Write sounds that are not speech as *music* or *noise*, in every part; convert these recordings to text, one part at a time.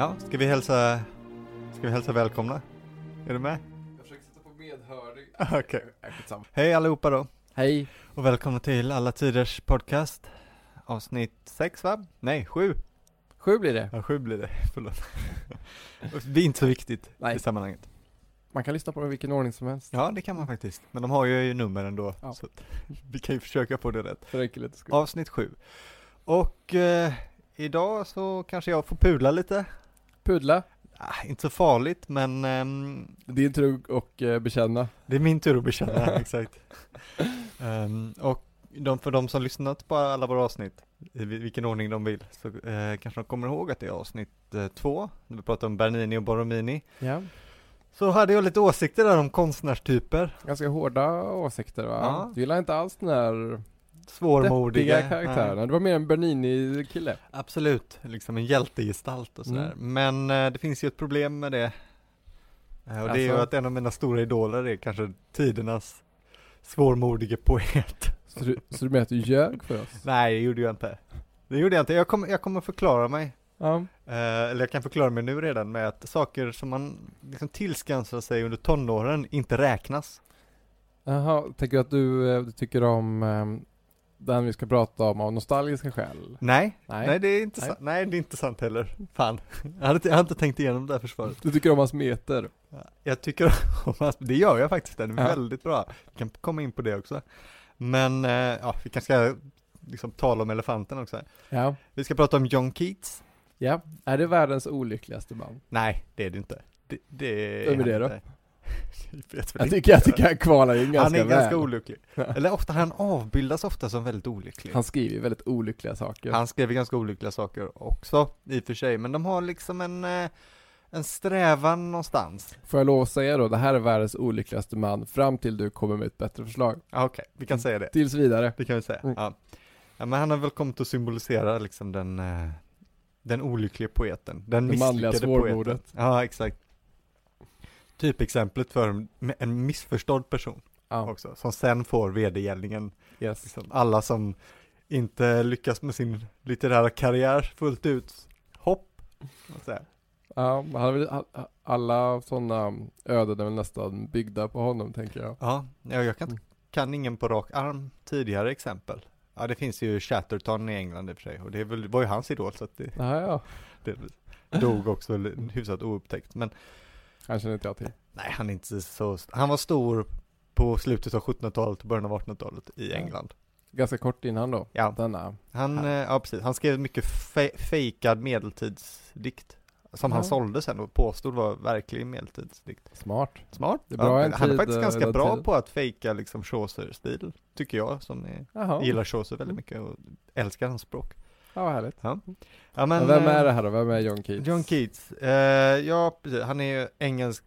Ja, ska vi hälsa, ska vi hälsa välkomna? Är du med? Jag försöker sätta på medhörning. *laughs* Okej. Skitsamma. Hej allihopa då, Hej. och välkomna till Alla Tiders Podcast. Avsnitt sex va? Nej, sju. Sju blir det. Ja, sju blir det, *laughs* förlåt. *laughs* det är inte så viktigt Nej. i sammanhanget. Man kan lyssna på det i vilken ordning som helst. Ja, det kan man faktiskt. Men de har ju nummer ändå, Ja. så att vi kan ju försöka få det rätt. För. Avsnitt sju. Och eh, idag så kanske jag får pudla lite. Pudla. Ah, inte så farligt, men ehm, Din tur och eh, bekänna. Det är min tur att bekänna, *laughs* exakt. Ehm, och de, för de som lyssnat på alla våra avsnitt, i vil- vilken ordning de vill, så eh, kanske de kommer ihåg att det är avsnitt eh, två, när vi pratade om Bernini och Borromini. Ja. Så hade jag lite åsikter där om konstnärstyper, Ganska hårda åsikter va? Ja. Du gillar inte alls den där svårmodiga. karaktärerna. Du var mer en Bernini-kille. Nej, absolut, liksom en hjältegestalt och sådär. Mm. Men eh, det finns ju ett problem med det. Eh, och det är ju Alltså? att en av mina stora idoler är kanske tidernas svårmodige poet. Så du, så du menar att du ljög för oss? Nej, det gjorde jag inte. Det gjorde jag inte. Jag kommer, jag kommer förklara mig. Ja. Eh, eller jag kan förklara mig nu redan med att saker som man liksom tillskansar sig under tonåren inte räknas. Jaha, tänker du att du, eh, du tycker om eh, den vi ska prata om av nostalgiska skäl? Nej, nej, Nej. det är inte Nej. sant. Nej, det är inte sant heller. Fan. Jag hade, inte- jag hade inte tänkt igenom det här försvaret. Du tycker om hans meter? Jag tycker *laughs* om att, det gör jag faktiskt, den är Ja. väldigt bra. Vi kan komma in på det också. Men, eh, ja, vi kanske ska liksom tala om elefanten också. Ja. Vi ska prata om John Keats. Ja. Är det världens olyckligaste man? Nej, det är det inte. Det, det Vem är det han då? Jag väl tycker, jag tycker han kvalar in ganska Han är ganska väl. olycklig. Eller ofta, han avbildas ofta som väldigt olycklig. Han skriver väldigt olyckliga saker. Han skrev ganska olyckliga saker också, i och för sig, men de har liksom en, eh, en strävan någonstans. Får jag lov att säga då, det här är världens olyckligaste man fram till du kommer med ett bättre förslag. Okej, vi kan säga det. Tills vidare. Det kan vi säga. Mm. Ja. ja, men han har väl kommit att symbolisera liksom den, eh, den olyckliga poeten. Den Det manliga misslyckade poeten. svårmodet. Ja, exakt. Typexemplet för en, missförstådd person Ja, också, som sen får vedergällningen yes. liksom, alla som inte lyckas med sin litterära karriär fullt ut, hopp. Ja, alla sådana öden är väl nästan byggda på honom tänker jag. Ja, ja, jag kan, Mm. kan ingen på rak arm tidigare exempel. Ja, det finns ju Chatterton i England i och för sig, och det väl, var ju hans idol, så att det, Ja, ja. det dog också hyfsat oupptäckt. Men Han känner inte jag till. nej, han är inte så, han var stor på slutet av 1700-talet och början av 1800-talet i. England. Ganska kort innan då. Ja, Denna. han, Ja. eh, ja precis, han skrev mycket fe- fejkad medeltidsdikt. Som han Ja. sålde sen och påstod var verklig medeltidsdikt. Smart. Smart. Det är bra ja, en han är tid, faktiskt eh, ganska den bra på att fejka liksom Chaucer-stil, tycker jag, som är, gillar Chaucer väldigt mycket och älskar hans språk. Ja, vad härligt. Ja, Men, men, vem är eh, det här då? Vem är John Keats? John Keats, eh, ja precis, han är ju engelsk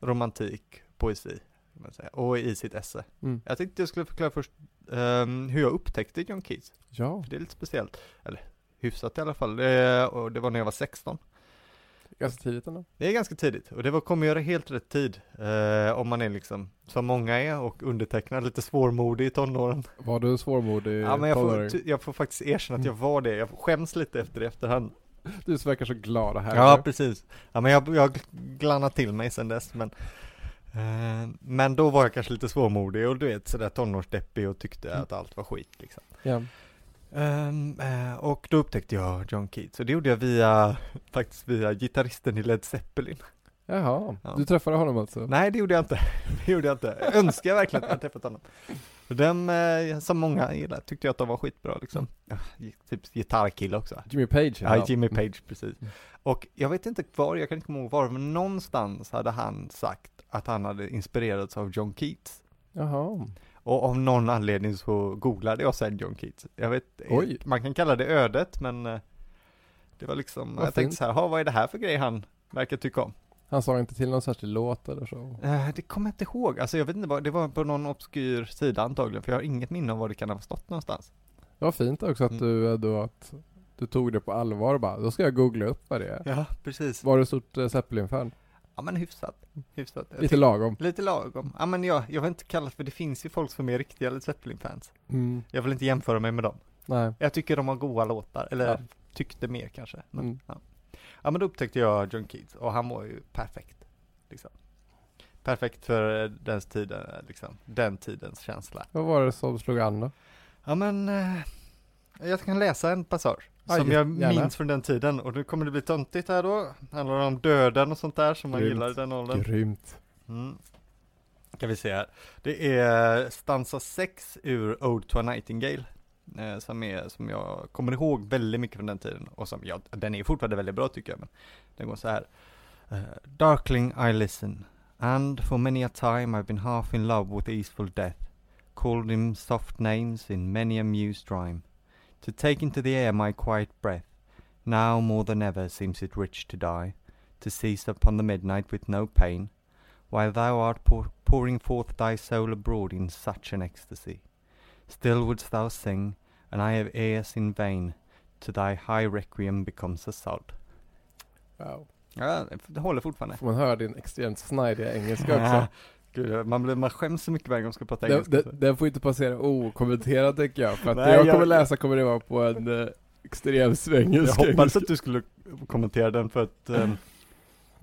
romantik, poesi, kan man säga, och i sitt esse. Mm. Jag tänkte jag skulle förklara först ehm, hur jag upptäckte John Keats, Ja, för det är lite speciellt, eller hyfsat i alla fall, eh, och det var när jag var 16. Ganska tidigt ändå. Det är ganska tidigt, och det var, kommer göra helt rätt tid, eh, om man är liksom, som många är, och undertecknar lite svårmodig i tonåren. Var du svårmodig Ja men jag får, jag får faktiskt erkänna att jag var det, jag skäms lite efter det efterhand. Du som verkar så glad härlig. Ja, precis. Ja, men jag, har glannat till mig sen dess, men eh, men då var jag kanske lite svårmodig och du vet sådär tonårsdeppig och tyckte Mm. att allt var skit liksom. ja. Ehm, eh, och då upptäckte jag John Keats och det gjorde jag via, *laughs* faktiskt via gitarristen i Led Zeppelin. Jaha, Ja. du träffade honom alltså? Nej, det gjorde jag inte. *laughs* Det gjorde jag inte. Jag önskar verkligen att jag träffat honom. Den, eh, som många gillar, tyckte jag att de var skitbra liksom. Ja, typ gitarrkille också. Jimmy Page? Ja, Jimmy Page, precis. Mm. Och jag vet inte var, jag kan inte komma ihåg var, men någonstans hade han sagt att han hade inspirerats av John Keats. Jaha. Och av någon anledning så googlade jag sen John Keats. Jag vet, Oj. man kan kalla det ödet, men eh, det var liksom, Vad jag fint. tänkte så här, "Ha, vad är det här för grej han verkar tycka om? Han sa inte till någon särskild låt eller så? Eh, det kommer jag inte ihåg, alltså jag vet inte det var på någon obskyr sida antagligen, för jag har inget minne av var det kan ha stått någonstans. Det var fint också att Mm. du eh, då att du tog det på allvar och bara, då ska jag googla upp vad det är. Ja, precis. Var du stort eh, Zeppelin-fan? Ja men hyfsat, hyfsat. Jag Lite lagom? Lite lagom. Ja men jag, jag vill inte kalla för det finns ju folk som är riktiga Led Zeppelin-fans. Mm. Jag vill inte jämföra mig med dem. Nej. Jag tycker de har goa låtar, eller Ja. tyckte mer kanske. Men, Mm. ja. ja men då upptäckte jag John Keats och han var ju perfekt. Liksom. Perfekt för den tiden, liksom. Den tidens känsla. Vad var det som slog an då? Ja men, eh, jag kan läsa en passage. Som gär- jag gärna. minns från den tiden och nu kommer det bli töntigt här då. Handlar om döden och sånt där som man Grymt. gillar i den åldern. Grymt. Mm. Kan vi se här. Det är stansa 6 ur Ode to a Nightingale. Eh, som, är, som jag kommer ihåg väldigt mycket från den tiden. Och som, ja, den är fortfarande väldigt bra tycker jag. Men den går så här. Eh, Darkling I listen. And for many a time I've been half in love with easeful death. Called him soft names in many a mused rhyme. To take into the air my quiet breath. Now more than ever seems it rich to die. To cease upon the midnight with no pain while thou art pour, pouring forth thy soul abroad in such an ecstasy. Still wouldst thou sing, and I have ears in vain, to thy high requiem becomes a sod. Wow. Ja, det håller fortfarande. Man höra din extremt snajdiga engelska *laughs* också. Gud, man, blir, man skäms så mycket varje gång man ska prata Den, engelska. den, den får inte passera okommenterad tycker jag. För att Nej, det jag jag- kommer läsa kommer det vara på en eh, extrem jag svengelska. hoppades att du skulle kommentera den för att *laughs* ehm,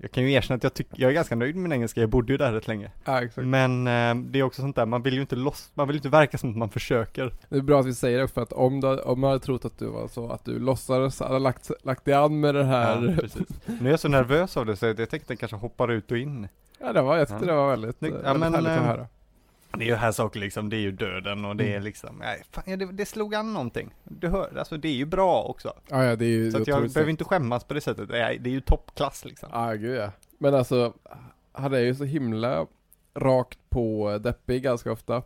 jag kan ju erkänna att jag tycker, jag är ganska nöjd med min engelska, jag bodde ju där rätt länge. Ja, exakt. Men ehm, det är också sånt där, man vill ju inte loss, man vill ju inte verka som att man försöker. Det är bra att vi säger det för att om, du, om man hade trott att du var så att du låtsades, hade lagt, lagt dig an med det här. Ja, precis. Nu är jag så nervös av det så jag tänkte att den kanske hoppar ut och in. Ja, det var, jag tyckte Ja. det var väldigt, eh, Ja, väldigt men, härligt att eh, höra. Det är ju här saker liksom, det är ju döden och det är Mm. liksom, nej, fan, ja, det, det slog an någonting. Du hör, alltså det är ju bra också. Ja, ja, det är ju Så jag otroligt behöver inte skämmas på det sättet, nej, det är ju toppklass liksom. Ja, gud ja. Men alltså, han är ju så himla rakt på deppig ganska ofta.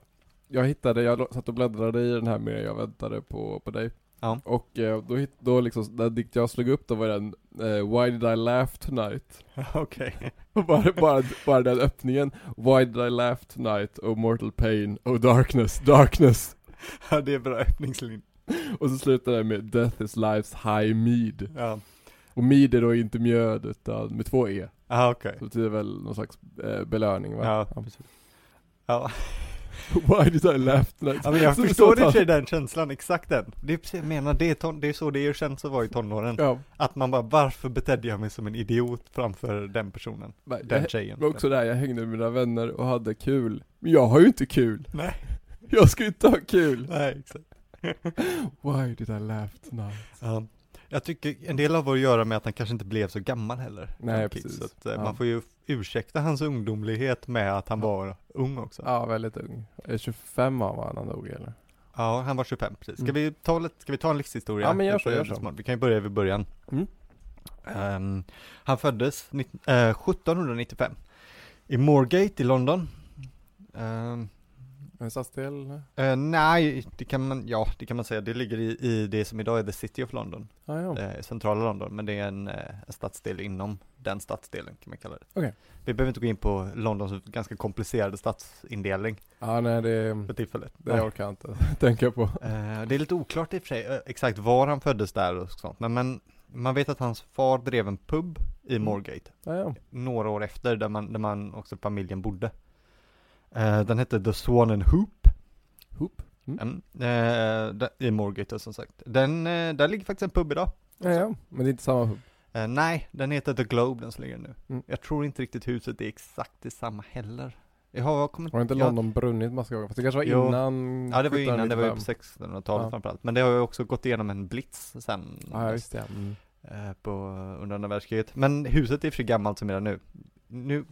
Jag hittade, jag satt och bläddrade i den här medan jag väntade på, på dig. Ja. Och eh, då, då liksom, den dikt jag slog upp då var den eh, Why did I laugh tonight? *laughs* Okej. Och bara, bara, bara den öppningen Why did I laugh tonight? Oh mortal pain, oh darkness, darkness *laughs* Ja, det är bra öppningslinje. Och så slutar det med Death is life's high mead Ja, Och mead är då inte mjöd utan med två e ja okej. Så det betyder väl någon slags eh, belöning va? Ja, precis. Ja, *laughs* *laughs* Why did I laugh tonight? ja men jag Så- förstår i och den känslan, exakt den. Det är jag menar, det är, ton, det är så det känns att vara i tonåren. Ja, Att man bara, varför betedde jag mig som en idiot framför den personen? men Den jag, tjejen. var också där jag hängde med mina vänner och hade kul Men jag har ju inte kul Nej. *laughs* Jag ska ju inte ha kul Nej, exakt. *laughs* Why did I laugh tonight? Ja. Jag tycker en del har att göra med att han kanske inte blev så gammal heller. Nej, precis. Så att, eh, Ja. man får ju ursäkta hans ungdomlighet med att han var ung också. Ja, Ja, väldigt ung Eh, 25 var han han dog eller? han var 25 precis. Ska, Mm. vi ta, lite- ska vi ta en livshistoria? Ja, men gör så, gör så. Vi kan ju börja vid början. Mm. Ehm, han föddes nitt- eh, 1795 i Moorgate i London. Ehm, En stadsdel? eh, nej, det kan man, ja det kan man säga. Det ligger i, i det som idag är the City of London. Ah, ja. eh, centrala London, men det är en, eh, en stadsdel inom den stadsdelen kan man kalla det. Okej. Vi behöver inte gå in på Londons ganska komplicerade stadsindelning Ja, nej det, för tillfället. det orkar jag inte *laughs* tänka på. Eh, det är lite oklart i och för sig eh, exakt var han föddes där och sånt, men, men man vet att hans far drev en pub i Moorgate Ja, ja. några år efter där man, där man också familjen bodde. Eh, den hette The Swan and Hoop. Hoop. Mm. Mm. Eh, I Moorgate som sagt. Den, eh, där ligger faktiskt en pub idag. Ja, ja, men det är inte samma hub. Eh, nej, den heter The Globe den som ligger nu. Mm. Jag tror inte riktigt huset är exakt detsamma heller. Jag har, jag kommer, Har inte jag, London brunnit massa gånger? Fast det kanske var Jo. innan Ja det var innan, det var ju på 1795. 1600-talet Ja. framförallt. Men det har ju också gått igenom en blitz sen. Ja, just det. Mm. på, under andra världskriget. Men huset är för gammalt som är nu. Nu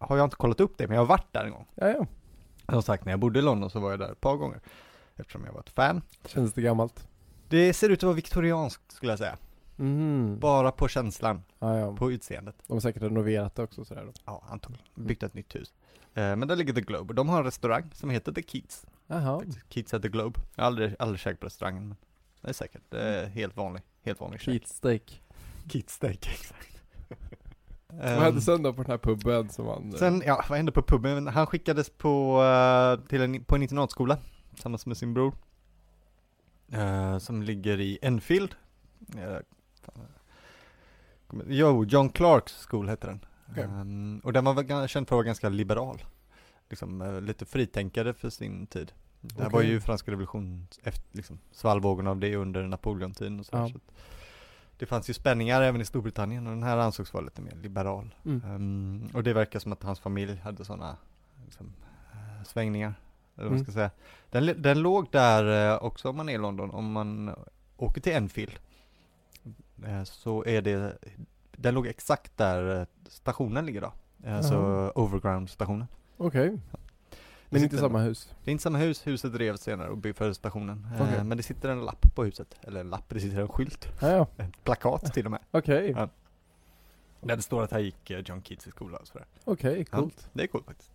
har jag inte kollat upp det, men jag har varit där en gång. Ja, ja. Som sagt, när jag bodde i London så var jag där ett par gånger. Eftersom jag var ett fan. Känns det gammalt? Det ser ut att vara viktorianskt skulle jag säga. Mm. Bara på känslan, Ja, ja. på utseendet. De har säkert renoverat det också sådär då. Ja, antagligen. Byggt ett nytt hus. Eh, men där ligger The Globe. De har en restaurang som heter The Keats. Jaha. Keats at The Globe. Jag har aldrig, aldrig käkat på restaurangen, men det är säkert. Det är helt vanlig, helt vanlig. Keats steak. Keats steak, *laughs* exakt. Vad hände sen då på den här puben som han... eh, Sen, ja, vad hände på puben? Han skickades på, eh, till en, på en internatskola tillsammans med sin bror. Eh, som ligger i Enfield. Uh, jo, John Clarks School heter den. Okej. Ehm, och den var väl känd för att vara ganska liberal. Liksom eh, lite fritänkare för sin tid. Det här var Okej. ju franska revolution, efter, liksom, svallvågorna av det under Napoleontiden och så, Ja. så att det fanns ju spänningar även i Storbritannien och den här ansågs vara lite mer liberal. Mm. Ehm, och det verkar som att hans familj hade sådana liksom, eh, svängningar. Eller vad man Mm. ska säga. Den, den låg där eh, också om man är i London, om man åker till Enfield. eh, så är det, den låg exakt där stationen ligger då. Eh, så Jaha. Overground stationen. Okej. Det Men inte samma hus? Det är inte samma hus, huset revs senare och byggde för stationen. Eh, Okej. Men det sitter en lapp på huset, eller en lapp, det sitter en skylt, Ja, ja. ett plakat till och med. Okej. Ja. Där det står att här gick eh, John Keats i skolan och sådär. Okej, Ja. coolt. Det är coolt faktiskt.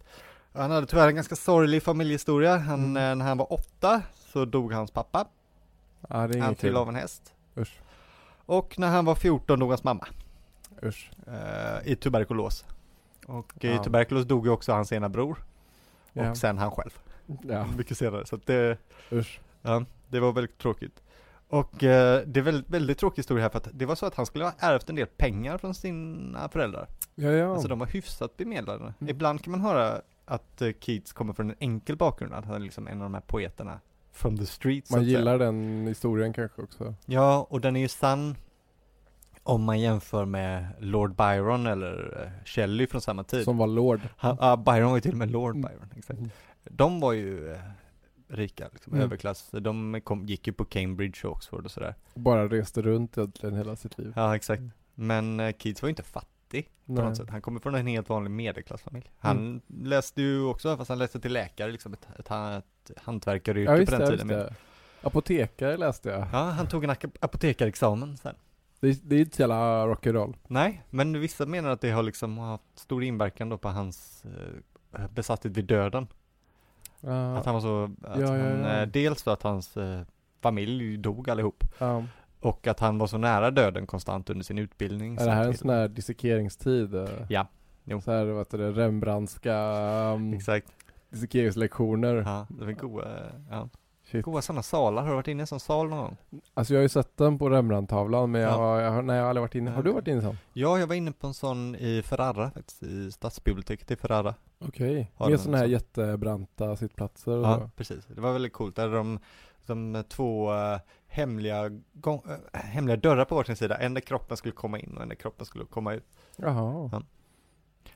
Han hade tyvärr en ganska sorglig familjehistoria. Han, Mm. eh, när han var åtta så dog hans pappa. Ja, det är Han trillade av en häst. Usch. Och när han var 14 dog hans mamma. Usch. Eh, I tuberkulos. Och i Ja. tuberkulos dog ju också hans ena bror. Och Ja. sen han själv. Ja, Mycket senare. Så att det, usch. ja, det var väldigt tråkigt. Och eh, det är väldigt, väldigt tråkig historia här för att det var så att han skulle ha ärvt en del pengar från sina föräldrar. Ja, ja. Alltså de var hyfsat bemedlade. Mm. Ibland kan man höra att eh, Keats kommer från en enkel bakgrund, att han är liksom en av de här poeterna from the streets. Man gillar den historien kanske också. Ja, och den är ju sann om man jämför med Lord Byron eller eh, Shelley från samma tid. Som var lord. Han, ja, Byron var ju till och med Lord Mm. Byron, exakt. Mm. De var ju eh, rika, liksom, Mm. överklass. De kom, gick ju på Cambridge och Oxford och sådär. Bara reste runt egentligen hela sitt liv. Ja, exakt. Men eh, Keats var ju inte fattig på Nej. något sätt. Han kommer från en helt vanlig medelklassfamilj. Han läste ju också, fast han läste till läkare, liksom ett, ett, ett hantverkaryrke Ja, på det, den just tiden. det. Apotekare läste jag. Ja, han tog en apotekarexamen sen. Det, är- det är inte så jävla rock'n'roll. Nej, men vissa menar att det har liksom haft stor inverkan då på hans eh, besatthet vid döden. Ja, Att han var så, att Ja, ja, han, ja. eh, dels för att hans eh, familj dog allihop. ja. Och att han var så nära döden konstant under sin utbildning. Är det här en sån här dissekeringstid? eh? Ja, jo. Så här, vad heter det, Rembrandtska um, Exakt. dissekeringslektioner. Ja, det var goa, ja. Shit. goa sådana salar. Har du varit inne i en sån sal någon gång? Alltså jag har ju sett den på Rembrandt-tavlan men jag, Ja. har, jag nej jag har aldrig varit inne. Har du varit inne i en sån? Ja, jag var inne på en sån i Ferrara faktiskt, i stadsbiblioteket i Ferrara. Okej. Har Med såna här så? jättebranta sittplatser och Ja, så. precis. Det var väldigt coolt. Där de, de två eh, hemliga, gång, eh, hemliga dörrar på varsin sida. En där kroppen skulle komma in och en där kroppen skulle komma ut. Jaha. Ja.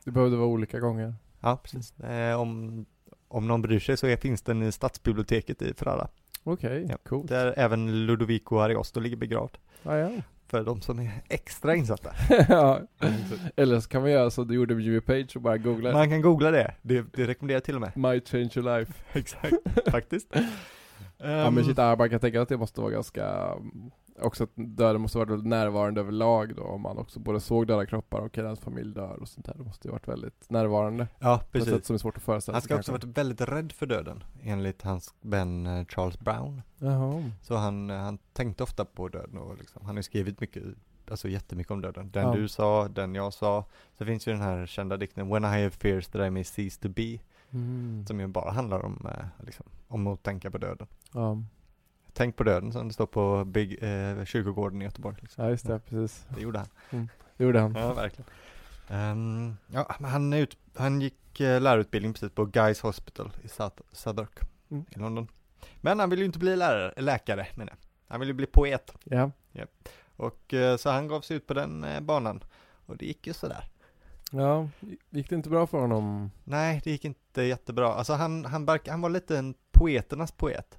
Det behövde vara olika gånger. Ja, precis. Eh, om, om någon bryr sig så finns den i stadsbiblioteket i Ferrara. Okej, Ja. coolt. Där även Ludovico Ariosto ligger begravd. Ja, ja. För de som är extra insatta. *laughs* ja. Eller så kan man göra så du gjorde med Jimmy Page och bara googla Man kan googla det. Det, det rekommenderar jag till och med. Might change your life. *laughs* Exakt, faktiskt. ja men Ehm, shit, jag bara kan tänka att det måste vara ganska Också att döden måste vara väldigt närvarande överlag då om man också både såg döda kroppar och hans familj dör och sånt där. Det måste ju varit väldigt närvarande. Ja, På ett sätt precis. som är svårt att föreställa Han sig ska också kanske. varit väldigt rädd för döden, enligt hans vän eh, Charles Brown. Jaha. Så han, eh, han tänkte ofta på döden och liksom, han har ju skrivit mycket, alltså jättemycket om döden. Den Ja. du sa, den jag sa. Så finns ju den här kända dikten When I have fears that I may cease to be, Mm. som ju bara handlar om, eh, liksom, om att tänka på döden. Ja. Tänk på döden som det står på bygg, eh, kyrkogården i Göteborg. Liksom. ja, just det, precis. Det gjorde han. Det gjorde han. Ja, verkligen. Ehm, ja, han, ut, han gick uh, lärarutbildning precis på Guy's Hospital i South, Southwark Mm. i London. Men han ville ju inte bli lärare, läkare menar jag. Han ville bli poet. Ja. Och eh, så han gav sig ut på den eh, banan. Och det gick ju sådär. Ja, gick det inte bra för honom? Nej, det gick inte jättebra. Alltså han, han, han var lite en poeternas poet.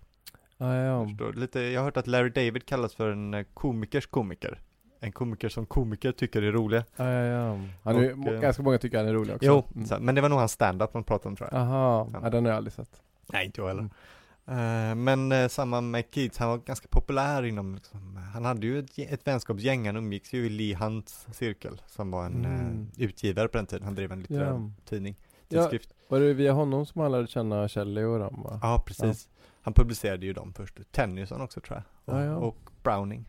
Ja, ja. Förstår du? Lite, jag har hört att Larry David kallas för en eh, komikers komiker. En komiker som komiker tycker är roliga. Ja, ja, ja. Han är, Och, eh, ganska många tycker han är rolig också. Jo, Mm. så, men det var nog hans stand-up man pratade om tror jag. Aha, Ja. ja, den har jag aldrig sett. Nej, inte jag heller. Mm. Eh, men uh, samma med Keats, han var ganska populär inom, liksom, han hade ju ett, ett vänskapsgäng, han umgicks ju i Lee Hunts cirkel, som var en Mm. eh, utgivare på den tiden, han drev en litterär Ja. tidning, Ja. tidskrift. Var det via honom som han lärde känna Shelley och dem va? Ja, precis. Han publicerade ju dem först, Tennyson också tror jag, och, Ja, ja. och Browning.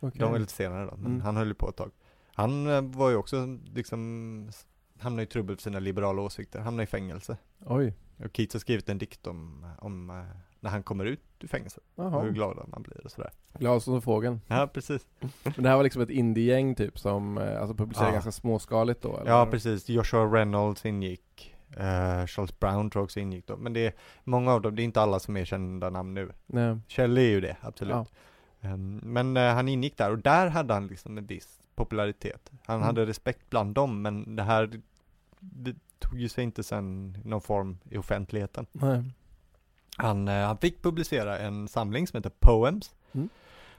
Okej. De var lite senare då, men Mm. han höll ju på ett tag. Han eh, var ju också liksom, hamnade i trubbel för sina liberala åsikter, hamnade i fängelse. Oj. Och Keats har skrivit en dikt om, om eh, när han kommer ut ur fängelset, och hur glad man blir och sådär. Glad som fågeln. Ja, precis. *laughs* Men det här var liksom ett indie-gäng typ som eh, alltså publicerade Ja. ganska småskaligt då eller? Ja, precis. Joshua Reynolds ingick. Eh, Charles Brown tror jag också ingick då. Men det är, många av dem, det är inte alla som är kända namn nu. Nej. Shelley är ju det, absolut. Ja. Ehm, Men eh, han ingick där och där hade han liksom en viss popularitet. Han Mm. hade respekt bland dem men det här det tog ju sig inte sen någon form i offentligheten. Nej. Han, eh, han fick publicera en samling som heter Poems. Mm.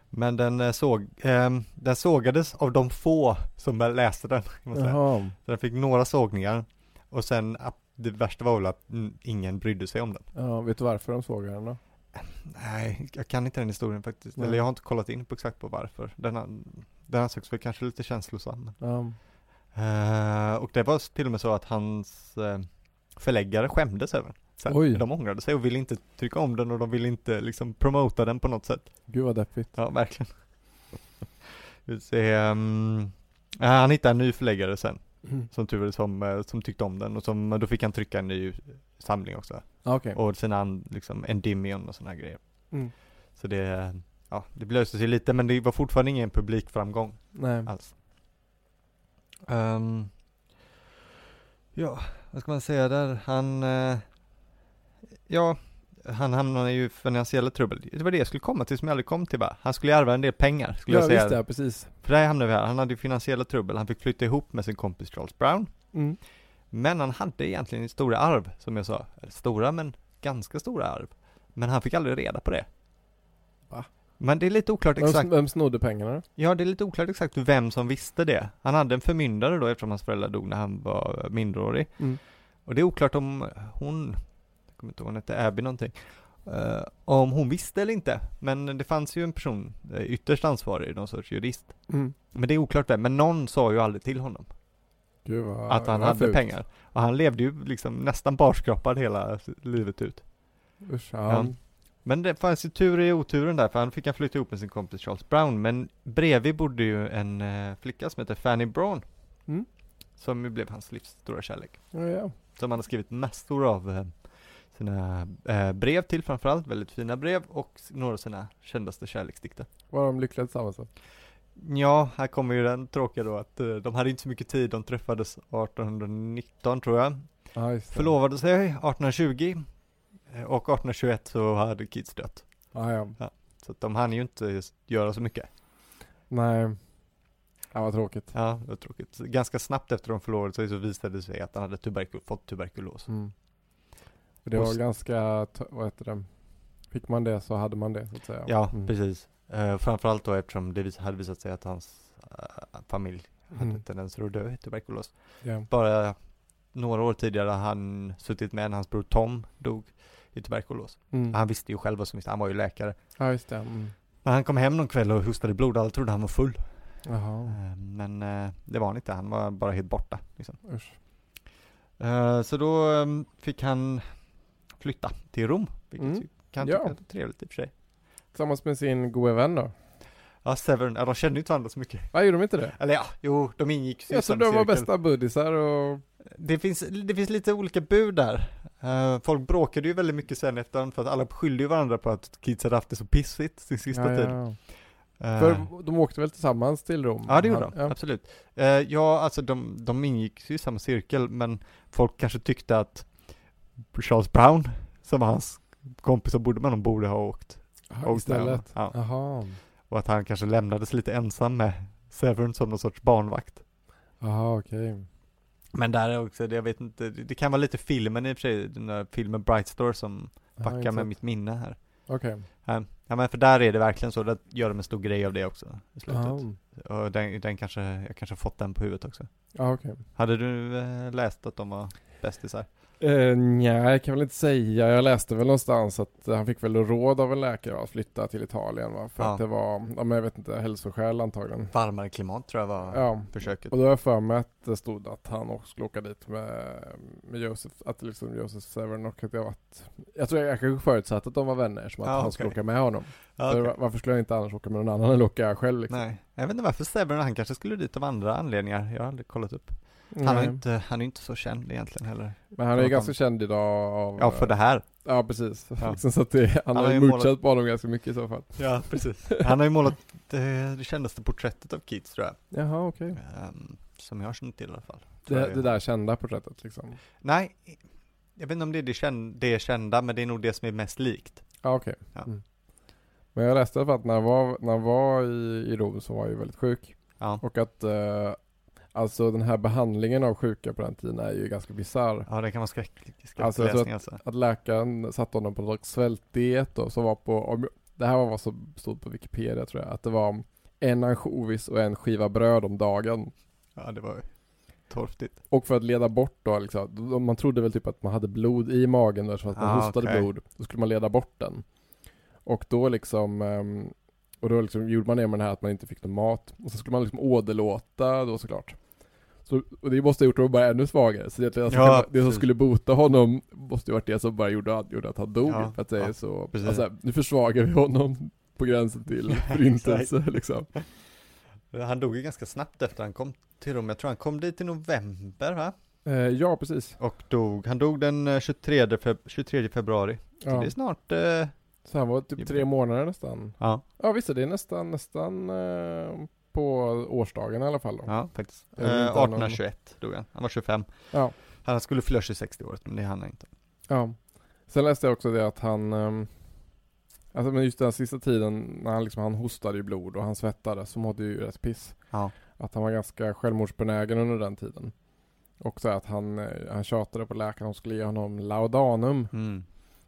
Men den, såg, ehm, den sågades av de få som läste den. Så den fick några sågningar. Och sen, att det värsta var väl att ingen brydde sig om den. Ja, vet du varför de såg den då? Nej, jag kan inte den historien faktiskt. Nej. Eller jag har inte kollat in på exakt på varför. Den, har, den ansågs väl kanske lite känslosam. Ja. Eh, och det var till och med så att hans eh, förläggare skämdes över den. Oj. De ångrade sig och ville inte trycka om den och de ville inte liksom promota den på något sätt. Gud vad deppigt. Ja, verkligen. *laughs* Vi ser, um, han hittade en ny förläggare sen, som tur är som, eh, som tyckte om den och som, då fick han trycka en ny samling också. Ja, Okej. Och sen han liksom Endymion och sådana grejer. Mm. Så det, ja, det blöste sig lite men det var fortfarande ingen publikframgång Nej. alls. Ehm, ja, vad ska man säga där? Han, eh, ja, han hamnade ju i finansiella trubbel. Det var det jag skulle komma till som jag aldrig kom till bara. Han skulle ärva en del pengar, skulle Ja jag säga. visst ja, precis. För där hamnade vi här. Han hade ju finansiella trubbel. Han fick flytta ihop med sin kompis Charles Brown. Mm. Men han hade egentligen stora arv, som jag sa. Stora, men ganska stora arv. Men han fick aldrig reda på det. Va? Men det är lite oklart Vem, exakt. vem snodde pengarna? Ja, det är lite oklart exakt vem som visste det. Han hade en förmyndare då eftersom hans föräldrar dog när han var minderårig. Mm. Och det är oklart om hon, kommer inte ihåg, hon hette Abby någonting. eh, om hon visste eller inte. Men det fanns ju en person, eh, ytterst ansvarig, någon sorts jurist. Mm. Men det är oklart vem, men någon sa ju aldrig till honom vad att han hade fult. pengar. Och han levde ju liksom nästan barskrapad hela livet ut. Usch, Ja. ja. Men det fanns ju tur i oturen där, för han fick han flytta ihop med sin kompis Charles Brown. Men bredvid bodde ju en eh, flicka som heter Fanny Braun. Mm. Som ju blev hans livs stora kärlek. Ja. Som han har skrivit massor av sina eh, brev till framförallt, väldigt fina brev och några av sina kändaste kärleksdikter. Var de lyckliga tillsammans då? Ja, här kommer ju den tråkiga då att eh, de hade inte så mycket tid, de träffades 1819 tror jag. Det. Förlovade sig 1820 eh, och 1821 så hade Keats dött. Ja, ja. Så att de hann ju inte göra så mycket. Nej. Ja, vad tråkigt. Ja, det var tråkigt. Ganska snabbt efter de förlovade sig så visade det sig att han hade tuberkul fått tuberkulos. Mm. Det var ganska, vad heter det? Fick man det så hade man det så att säga. Ja, Mm. precis. Uh, framförallt då eftersom det vis- hade visat sig att hans eh, familj hade Mm. tendenser att dö i tuberkulos. Ja. Bara några år tidigare hade han suttit med när hans bror Tom dog i tuberkulos. Mm. Han visste ju själv vad som visste, han var ju läkare. Ja, just det. Mm. Men han kom hem någon kväll och hostade blod, alla trodde han var full. Jaha. Eh, men det var han inte, han var bara helt borta. Liksom. Så då ehm, fick han flytta till Rom, vilket Mm. kan Ja. tycka är trevligt i och för sig. Tillsammans med sin gode vän då? Ja, Severn, ja de kände ju inte varandra så mycket. Ja, gjorde de inte det? Eller ja, jo, de ingick ju trodde samma de var bästa buddisar och... Det finns, det finns lite olika bud där. Eh, folk bråkade ju väldigt mycket sen efterhand för att alla skyllde ju varandra på att Keats hade haft det så pissigt sin sista ja, tid. ja. Eh, För de åkte väl tillsammans till Rom? Ja det gjorde de, absolut. Eh, ja, alltså de, de ingick ju i samma cirkel, men folk kanske tyckte att Charles Brown, som var hans kompis som bodde med honom, borde ha åkt. Ja, åkt istället? Ja. Jaha. Och att han kanske lämnades lite ensam med Severn som någon sorts barnvakt. Jaha, okej. Men där är också, det- jag vet inte, det kan vara lite filmen i och för sig, den där filmen Bright Store som backar med mitt minne här. Okej. Ja, ja men för där är det verkligen så, där gör de en stor grej av det också i slutet. Ja, Och den, den kanske, jag kanske fått den på huvudet också. ja okej. Hade du eh, läst att de var bästisar? Uh, nej, jag kan väl inte säga. Jag läste väl någonstans att eh, han fick väl råd av en läkare att flytta till Italien va? För Ja. att det var, ja men jag vet inte, hälsoskäl antagligen. Varmare klimat tror jag var Ja. försöket. Och då har jag för mig att det stod att han också skulle åka dit med, med Josef, att liksom Josef Severn och att det var jag tror jag kanske förutsatt att de var vänner som att Ja, han skulle okej. åka med honom. Ja, va- Varför skulle jag inte annars åka med någon annan än åka själv liksom? Nej, jag vet inte varför Severn, han kanske skulle dit av andra anledningar. Jag har aldrig kollat upp. Han, är inte, han är inte så känd egentligen heller. Men han är ju För ganska känd idag av... Ja, för det här. Ja, precis. Ja. *laughs* så att det, han, Han har ju mutchat målat- på honom ganska mycket i så fall. Ja, precis. *laughs* Han har ju målat det, det kändaste porträttet av Keats tror jag. Jaha, okej. Ehm, som jag känner till i alla fall. Det, det där kända porträttet liksom. Nej, jag vet inte om det är det, kända, det kända, men det är nog det som är mest likt. Ja, okej. Ja. Mm. Men jag läste fall att när han var, när han var i, i Rom så var han ju väldigt sjuk. Ja. Och att eh, alltså den här behandlingen av sjuka på den tiden är ju ganska bisarr. Ja, det kan vara skräcklig skräcklig Alltså, alltså. Att läkaren satte honom på någon svältdiet då, som var på, det här var vad som stod på Wikipedia tror jag, att det var en ansjovis och en skiva bröd om dagen. Ja, det var torftigt. Och för att leda bort då liksom, man trodde väl typ att man hade blod i magen där, så att man Ah, hostade okej. blod. Då skulle man leda bort den. Och då liksom, ehm, och då liksom gjorde man det med den här att man inte fick någon mat. Och så skulle man liksom åderlåta då såklart. Så, och det måste ha gjort honom bara ännu svagare. Så det, alltså, Ja, det som skulle bota honom måste ju varit det som bara gjorde, att- gjorde att han dog. Ja, för att det är ja, så, alltså, nu försvagar vi honom på gränsen till *laughs* förintelse liksom. Han dog ju ganska snabbt efter han kom till Rom. Jag tror han kom dit i november va? Eh, ja, precis. Och dog, han dog den eh, 23, feb- 23 februari. Så det är snart, eh, Så han var typ tre månader nästan. ja, Ja visst det är nästan, nästan eh, på årsdagen i alla fall då. ja faktiskt. Eh, inte ha någon- 1821 dog han. Han var 25. Ja. Han skulle fylla 60 året, men det hann han inte. Ja. Sen läste jag också det att han, ehm, alltså men just den sista tiden när han liksom, han hostade i blod och han svettades så mådde ju rätt piss. Ja. Att han var ganska självmordsbenägen under den tiden. Och så att han, eh, han tjatade på läkaren som skulle ge honom laudanum. Mm.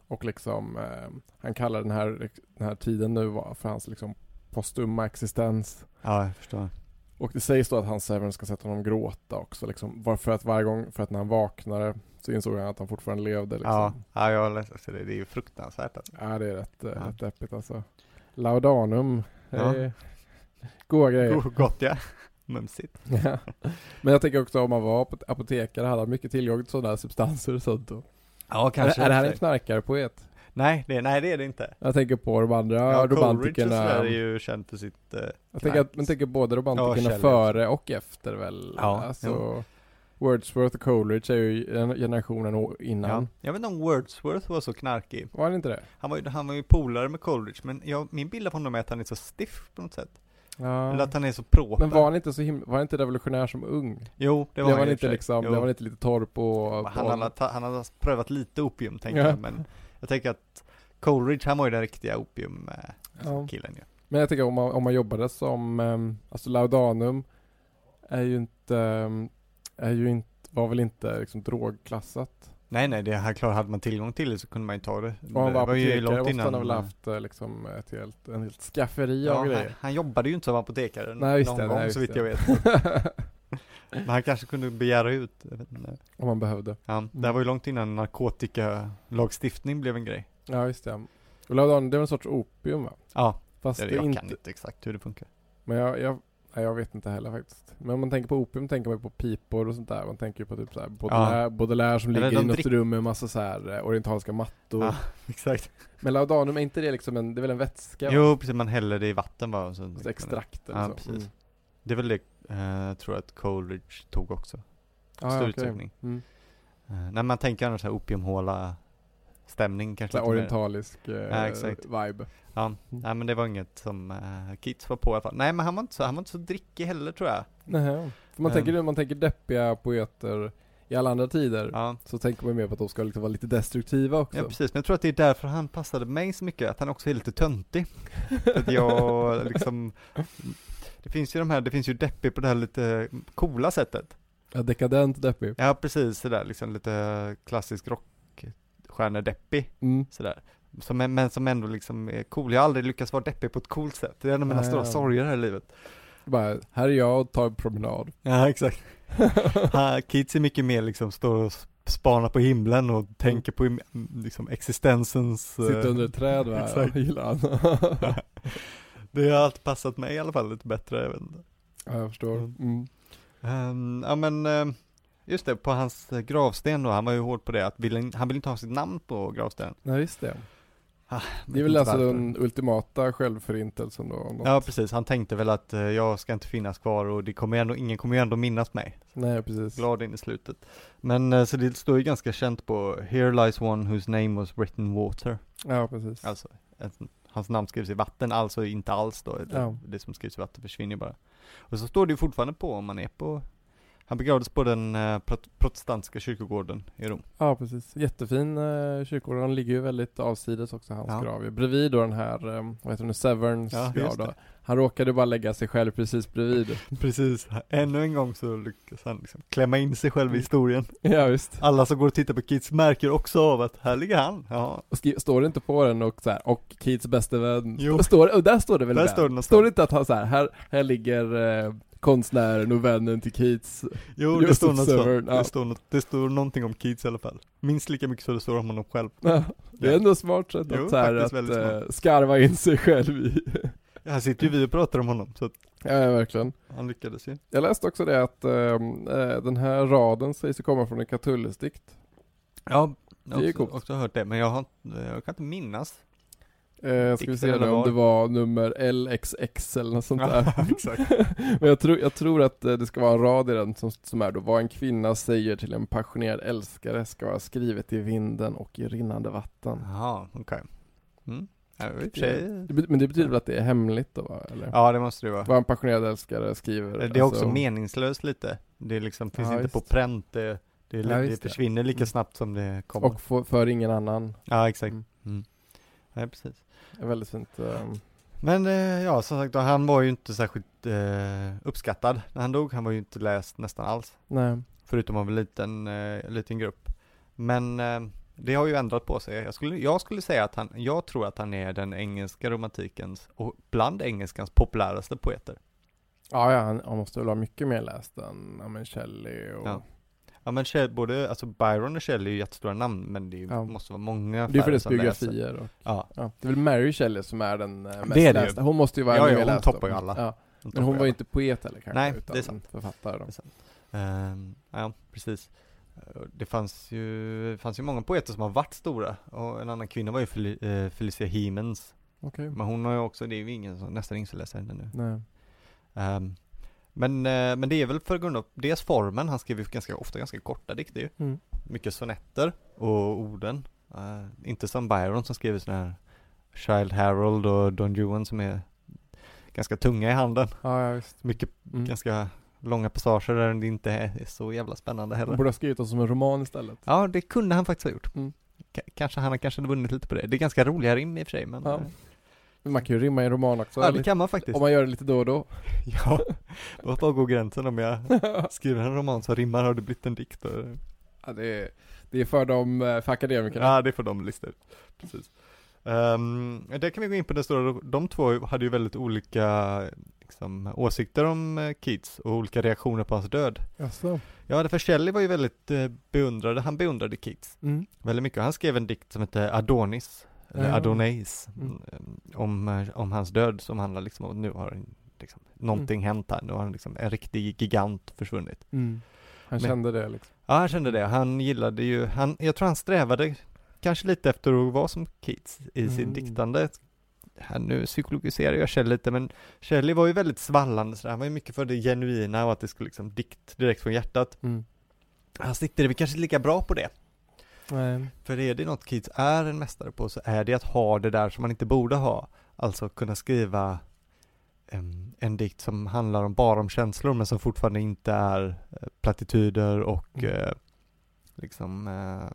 Och liksom, eh, han kallar den här, den här tiden nu för hans liksom postumma existens. Ja, jag förstår. Och det sägs då att hans Severin ska sätta honom gråta också liksom. Var för att varje gång, för att när han vaknade så insåg han att han fortfarande levde liksom. Ja, ja, jag har läst det. Det är ju fruktansvärt alltså. Ja det är rätt, eh, Ja. rätt deppigt alltså. Laudanum. Ja. Ja. Goda grejer. Go- Gott ja. Mumsigt. *laughs* Ja. Men jag tänker också om man var apot- apotekare hade han mycket tillgång till sådana substanser och sånt då. Ja, kanske. Är, är det här en knarkarpoet? Nej, det, nej, det är det inte. Jag tänker på de andra Ja, romantikerna. sådär är ju känd för sitt... Eh, Jag tänker, att, man tänker både Ja, romantikerna Shelley före och efter väl? Ja, alltså, Wordsworth och Coleridge är ju en- generationen innan. ja. Jag vet inte om Wordsworth var så knarkig. Var det inte det? Han var ju, han var ju polare med Coleridge, men jag, min bild av honom är att han är så stiff på något sätt. Ja. Eller att han är så proper. Men var han inte så himla, var han inte revolutionär som ung? Jo, det Det var var, han och inte liksom, Jo. det var inte lite torr på... Han på hade, han hade prövat lite opium, tänker Ja. jag, men jag tänker att Coleridge, han var ju den riktiga opiumkillen Ja. killen ju. Men jag tänker om man, om man jobbade som, um, alltså laudanum är ju inte, ehm, är ju inte, var väl inte liksom drogklassat. Nej, nej, det här klart, hade man tillgång till det så kunde man ju ta det. Om han var det var ju apotekare långt måste han innan. ha väl haft eh, liksom ett helt, en helt skafferi Ja, av han, grejer. han jobbade ju inte som apotekare Nej, någon det, gång nej, så vitt jag vet. *laughs* Men han kanske kunde begära ut, jag vet inte. om man behövde. Ja, det här var ju långt innan narkotikalagstiftning blev en grej. Ja, just det. Och laudanum, det är en sorts opium va? Ja, Fast det, det jag inte, kan inte exakt hur det funkar. men jag, jag, nej, jag vet inte heller faktiskt. Men om man tänker på opium tänker man på pipor och sånt där. Man tänker ju på typ såhär Baudelaire, Baudelaire som Eller ligger i något drick- rum med massa så här eh, orientaliska mattor. Ja, *laughs* exakt. Men laudanum, är inte det liksom en, det är väl en vätska? va? Jo, precis, man häller det i vatten bara och så. Ett extrakt eller Ja, så. precis. Mm. Det är väl det, eh, tror jag att Coleridge tog också. Ja, Stor okej. utsträckning. Mm. Eh, när man tänker annars här opiumhåla stämning kanske lite orientalisk eh, Ja, vibe. Ja, nej men det var inget som uh, Keats var på i alla fall. Nej men han var inte så, han var inte så drickig heller tror jag. Nähä. För man, Ehm. tänker, man tänker deppiga poeter i alla andra tider. Ja. Så tänker man mer på att de ska liksom vara lite destruktiva också. ja, precis. Men jag tror att det är därför han passade mig så mycket, att han också är lite töntig. *laughs* Att jag liksom, det finns ju de här, det finns ju deppig på det här lite coola sättet. Ja, dekadent deppig. Ja precis, sådär liksom lite klassisk rockstjärnedeppig Mm. sådär. Som, men som ändå liksom är cool. Jag har aldrig lyckats vara deppig på ett coolt sätt. Det är en av mina Nej, stora ja. sorger här i livet. Bara, här är jag och tar en promenad. Ja exakt. *laughs* Keats är mycket mer liksom står och spanar på himlen och tänker på liksom existensens eh, Sitter under ett träd va? *laughs* exakt. Gillar han. *laughs* *laughs* Det har alltid passat mig i alla fall lite bättre, jag vet inte. ja, jag förstår. Mm. Ehm, ja men, ehm, just det, på hans eh, gravsten då, han var ju hård på det, att ville, han ville inte ha sitt namn på gravstenen. Nej, visst det. Ah, Det är väl alltså varför. den ultimata självförintelsen då? något. Ja precis, han tänkte väl att eh, jag ska inte finnas kvar och det kommer ändå, ingen kommer ju ändå minnas mig. Nej, precis. Glad in i slutet. Men eh, så det står ju ganska känt på Here lies one whose name was written water. Ja, precis. Alltså, ett, hans namn skrivs i vatten, alltså inte alls då. Det, Ja. det som skrivs i vatten försvinner bara. Och så står det ju fortfarande på om man är på Han begravdes på den eh, prot- protestantiska kyrkogården i Rom. Ja, precis. Jättefin eh, kyrkogård. Den ligger ju väldigt avsides också, hans Ja. grav. Bredvid då den här, eh, vad heter det nu, Severns Ja, grav. Han råkade bara lägga sig själv precis bredvid. *laughs* Precis, ännu en gång så lyckas han liksom klämma in sig själv i historien. ja, visst. Alla som går och tittar på Kids märker också av att här ligger han. Ja, står det inte på den och så här, och Keats bästa vän? Jo. *laughs* Står, och där står det väl Där står det. Står det inte att han så här, här, här ligger eh, konstnären och vännen till Keats? jo det står något Severn, ja. Det står, något, det står någonting om Kids i alla fall. Minst lika mycket som det står om honom själv. Ja, det är ändå smart sätt Jo, att, så här, att väldigt eh, skarva in sig själv i. *laughs* Här sitter ju vi och pratar om honom, så att ja, verkligen. han lyckades ju. Jag läste också det att eh, den här raden sägs ju komma från en Catullus-dikt. Ja, jag har också, också hört det, men jag, har, jag kan inte minnas. Eh, ska vi se nu om det var nummer LXX eller något sånt där. *laughs* *laughs* Men jag tror, jag tror att eh, det ska vara en rad i den som, som är då Vad en kvinna säger till en passionerad älskare ska vara skrivet i vinden och i rinnande vatten. Jaha, okej. Mm. Men det betyder väl att det är hemligt då va? Eller? Ja, det måste det vara. Vad en passionerad älskare skriver. Det är också alltså- meningslöst lite. Det är liksom, finns Ja, inte på pränt, det, det, Ja, det försvinner lika Mm. snabbt som det kommer. Och för, för ingen annan. ja, exakt. Mm. Mm. Ja, precis. Det är väldigt fint. ehm, Men eh, ja, som sagt han var ju inte särskilt eh, uppskattad när han dog. Han var ju inte läst nästan alls. nej. Förutom av en liten, eh, liten grupp. Men eh, det har ju ändrat på sig. Jag skulle, jag skulle säga att han, jag tror att han är den engelska romantikens, och bland engelskans populäraste poeter. Ja, ja han, han måste väl ha mycket mer läst än ja, men Shelley och... Ja. Ja men Shelley, både, alltså Byron och Shelley är ju jättestora namn, men det är Ja. måste vara många Det är för färre dess som läser. biografier och, Ja, ja. Det är väl Mary Shelley som är den eh, mest Det är det lästa. Hon måste ju vara Ja, ännu ja, mer hon läst toppar ju alla. Ja. Men hon var ju inte poet heller kanske, Nej, utan det är sant. författare då. Det är sant. Ehm, ja, precis. Det fanns ju, det fanns ju många poeter som har varit stora, och en annan kvinna var ju Fel- eh, Felicia Hemens. Okej. Men hon har ju också, det är ju ingen som, nästan ingen som läser henne nu. Nej. Ehm, men, eh, men det är väl för grund av, dels formen, han skriver ju ganska ofta ganska korta dikter ju. Mm. Mycket sonetter och orden. Eh, inte som Byron som skriver sådana här Child Harold och Don Juan som är ganska tunga i handen. Ja, ja visst. Mycket, Mm. ganska långa passager där det inte är så jävla spännande heller. borde ha skrivit oss som en roman istället. Ja, det kunde han faktiskt ha gjort. Mm. Kanske han kanske vunnit lite på det. Det är ganska roliga rim i och för sig, men Ja. eh, man kan ju rimma i en roman också. ja, det kan man faktiskt. Om man gör det lite då och då. *laughs* Ja, var bara går gränsen om jag *laughs* skriver en roman som rimmar har det blivit en dikt. Och... ja, det, är, det är för de, eh, för akademikerna. Ja, det får de listor. Precis. Um, det kan vi gå in på det stora, de två hade ju väldigt olika liksom, åsikter om eh, Keats och olika reaktioner på hans död. Jaså? Ja, för Shelley var ju väldigt eh, beundrade, han beundrade Keats Mm. väldigt mycket. Han skrev en dikt som heter Adonis, eller Ja. Adonis, Mm. mm, om, eh, om hans död som handlar liksom om att nu har liksom, någonting Mm. hänt här, nu har han liksom en riktig gigant försvunnit. Mm. Han Men- kände det liksom. Ja, han kände det. Han gillade ju, han, jag tror han strävade kanske lite efter att vara som Keats i sin Mm. diktande. Här, nu psykologiserar jag Shelley lite, men Shelley var ju väldigt svallande sådär. Han var ju mycket för det genuina och att det skulle liksom dikt direkt från hjärtat. Mm. Hans dikter är väl kanske inte lika bra på det. Nej. För är det något Keats är en mästare på så är det att ha det där som man inte borde ha. Alltså kunna skriva em, en dikt som handlar om, bara om känslor men som fortfarande inte är eh, plattityder och Mm. eh, liksom eh,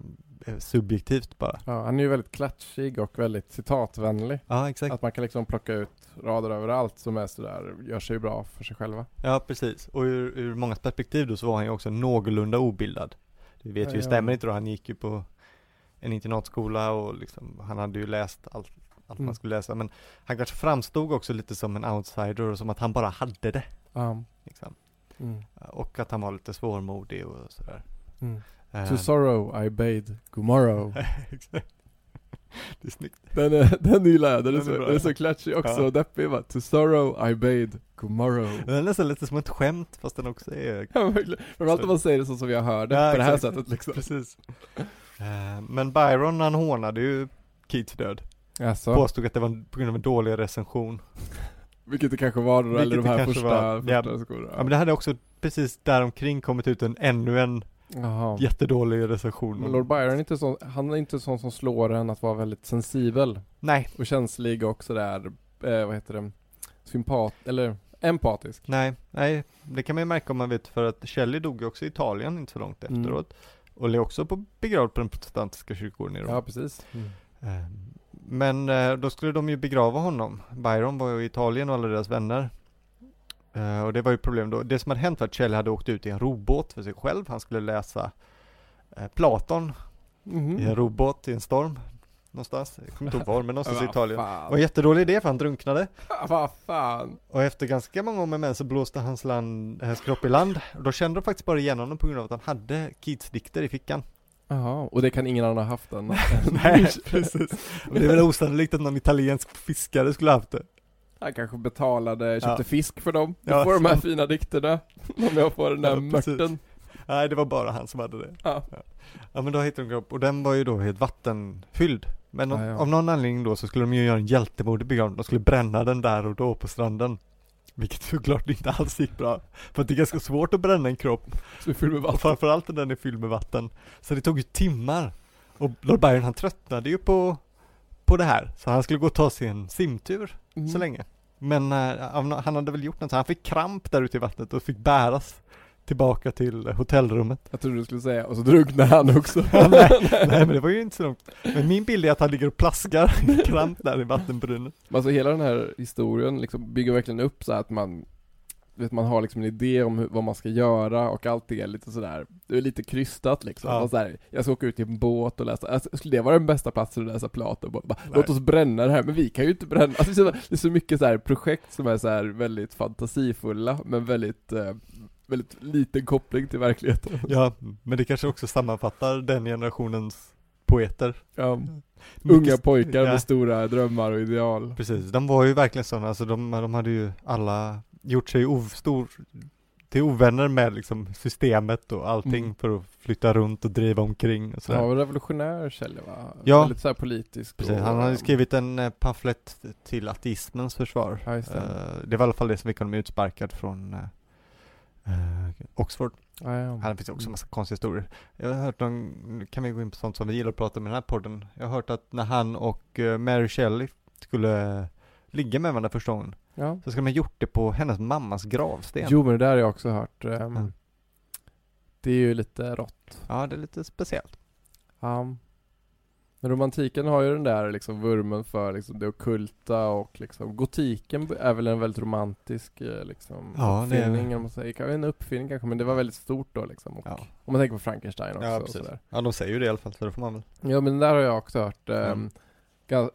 subjektivt bara. Ja, han är ju väldigt klatschig och väldigt citatvänlig. Ja, exakt. Att man kan liksom plocka ut rader överallt som är sådär, gör sig bra för sig själva. Ja, precis. Och ur, ur många perspektiv då så var han ju också någorlunda obildad. Det vet Ja, ju stämmer ja. inte då. Han gick ju på en internatskola och liksom, han hade ju läst allt, allt Mm. man skulle läsa. Men han kanske framstod också lite som en outsider och som att han bara hade det. Ja. Liksom. Mm. Och att han var lite svårmodig och sådär. Mm. Eh, To sorrow I bade good morrow. *laughs* Exakt. Det är snyggt. Den, är, *laughs* den gillar jag, den är, Den är så, den är så klatschig också, Ja. deppig va. To sorrow I bade good morrow. Den är nästan lite som ett skämt fast den också är *laughs* Ja. Framförallt om man säger det så som jag hör det, Ja, på det här sättet liksom. Precis. Eh, Men Byron han hånade ju Keats död. Alltså, Påstod att det var på grund av en dålig recension. vilket det kanske var då, Vilket eller de här första, var. första Ja. recensionerna. Ja men det hade också precis däromkring kommit ut en ännu en Jaha. jättedålig recension. Men Lord Byron är inte sån, han är inte sån som slår en att vara väldigt sensibel Nej, och känslig och sådär, eh, vad heter det, sympat, eller Empatisk. Nej, nej, det kan man ju märka om man vet för att Shelley dog ju också i Italien inte så långt Mm. efteråt. Och är också på begravd på den protestantiska kyrkogården i Rom. Ja, precis. Mm. Eh, Men eh, då skulle de ju begrava honom. Byron var ju i Italien och alla deras vänner. Eh, Och det var ju problem då. Det som hade hänt var att Shelley hade åkt ut i en robåt för sig själv. Han skulle läsa eh, Platon Mhm. i en robåt i en storm. Någonstans, jag kommer inte ihåg var, men någonstans i *laughs* Italien. Det fan. var en jättedålig idé för han drunknade. Vad fan. Och efter ganska många år med så blåste hans, land, hans kropp i land. Och då kände de faktiskt bara igen honom på grund av att han hade Keats dikter i fickan. Jaha, och det kan ingen annan ha haft än *laughs* Nej, *laughs* precis. Och det är väl osannolikt att någon italiensk fiskare skulle ha haft det. Han kanske betalade, köpte Ja. fisk för dem. Du Ja, får de här fina dikterna. Om jag får den där *laughs* Ja, mörten. Nej, det var bara han som hade det. Ja. Ja men då hittade de kropp och den var ju då helt vattenfylld. Men av, Ja, ja. av någon anledning då så skulle de ju göra en hjältemodig begravning. De skulle bränna den där och då på stranden. Vilket såklart inte alls gick bra. För det är ganska svårt att bränna en kropp. Så vi fyller med Och vatten. framförallt när den är fylld med vatten. Så det tog ju timmar. Och Lord Byron han tröttnade ju på, på det här. Så han skulle gå och ta sig en simtur Mm. så länge. Men nå- han hade väl gjort något så han fick kramp där ute i vattnet och fick bäras tillbaka till hotellrummet. Jag trodde du skulle säga, och så drunknade han också. *laughs* nej, nej men det var ju inte så långt. Men min bild är att han ligger och plaskar i kramp där i vattenbrunnen. Alltså hela den här historien liksom bygger verkligen upp så att man vet, man har liksom en idé om hur, vad man ska göra och allting är lite sådär, det är lite krystat liksom. Ja. Och så här, jag ska åka ut i en båt och läsa, alltså, skulle det vara den bästa platsen att läsa Platon? Bara, låt oss bränna det här, men vi kan ju inte bränna. Alltså, det är så- mycket så här projekt som är så här väldigt fantasifulla, men väldigt, eh, väldigt liten koppling till verkligheten. Ja, men det kanske också sammanfattar den generationens poeter. Ja, unga Mycket- pojkar ja. med stora drömmar och ideal. Precis, de var ju verkligen sådana, alltså de, de hade ju alla gjort sig ov, stor, till ovänner med liksom systemet och allting Mm. för att flytta runt och driva omkring och sådär. Ja, revolutionär Kjell va? Ja. Väldigt så här politisk. Precis, och, han hade eh, skrivit en eh, pamflett till ateismens försvar. Ja, det. Eh, det var i alla fall det som fick honom utsparkad från eh, Oxford. Ja, ja. Här finns också en massa konstiga historier. Jag har hört någon, kan vi gå in på sånt som vi gillar att prata om i den här podden. Jag har hört att när han och Mary Shelley skulle ligga med varandra första gången, ja. så skulle man gjort det på hennes mammas gravsten. Jo men det där har jag också hört. Ja. Det är ju lite rått. Ja, det är lite speciellt. Ja. Men romantiken har ju den där liksom vurmen för liksom det ockulta och liksom gotiken är väl en väldigt romantisk eh, liksom Ja, uppfinning om man säger. En uppfinning kanske men det var väldigt stort då liksom. Och Ja. Om man tänker på Frankenstein också Ja, och precis. sådär. Ja, de säger ju det i alla fall, så det får man väl. Ja men det där har jag också hört. ehm, Mm.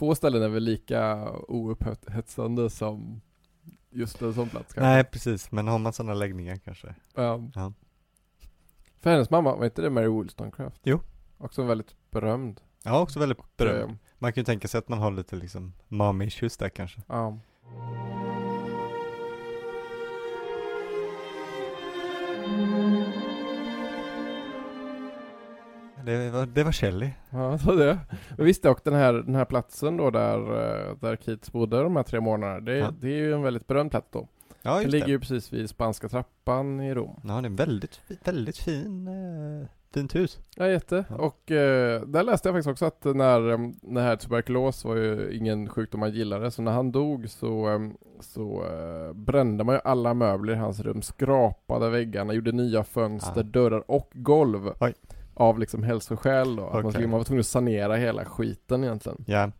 Få ställen är väl lika oupphettande som just en sån plats kanske. Nej, precis, men har man sådana läggningar kanske. Ja. Ja. För hennes mamma, var inte det Mary Wollstonecraft? Jo. Också väldigt berömd. Ja, också väldigt berömd. Eh, Man kan ju tänka sig att man har lite liksom mom issues där kanske. Ja. Det var, det var Shelley. Ja, så det. Men visst och den här, den här platsen då där, eh, där Keats bodde de här tre månaderna, det, Ja. det är ju en väldigt berömd plats då. Ja, Den just ligger det. ju precis vid Spanska trappan i Rom. Ja, det är en väldigt, väldigt fin, eh, fint hus. Ja, jätte. Ja. Och eh, där läste jag faktiskt också att när, eh, det här tuberkulos var ju ingen sjukdom man gillade, så när han dog så, eh, så eh, brände man ju alla möbler i hans rum, skrapade väggarna, gjorde nya fönster, Ah. dörrar och golv. Oj. Av liksom hälsoskäl då. Att man, skulle, man var tvungen att sanera hela skiten egentligen. Ja.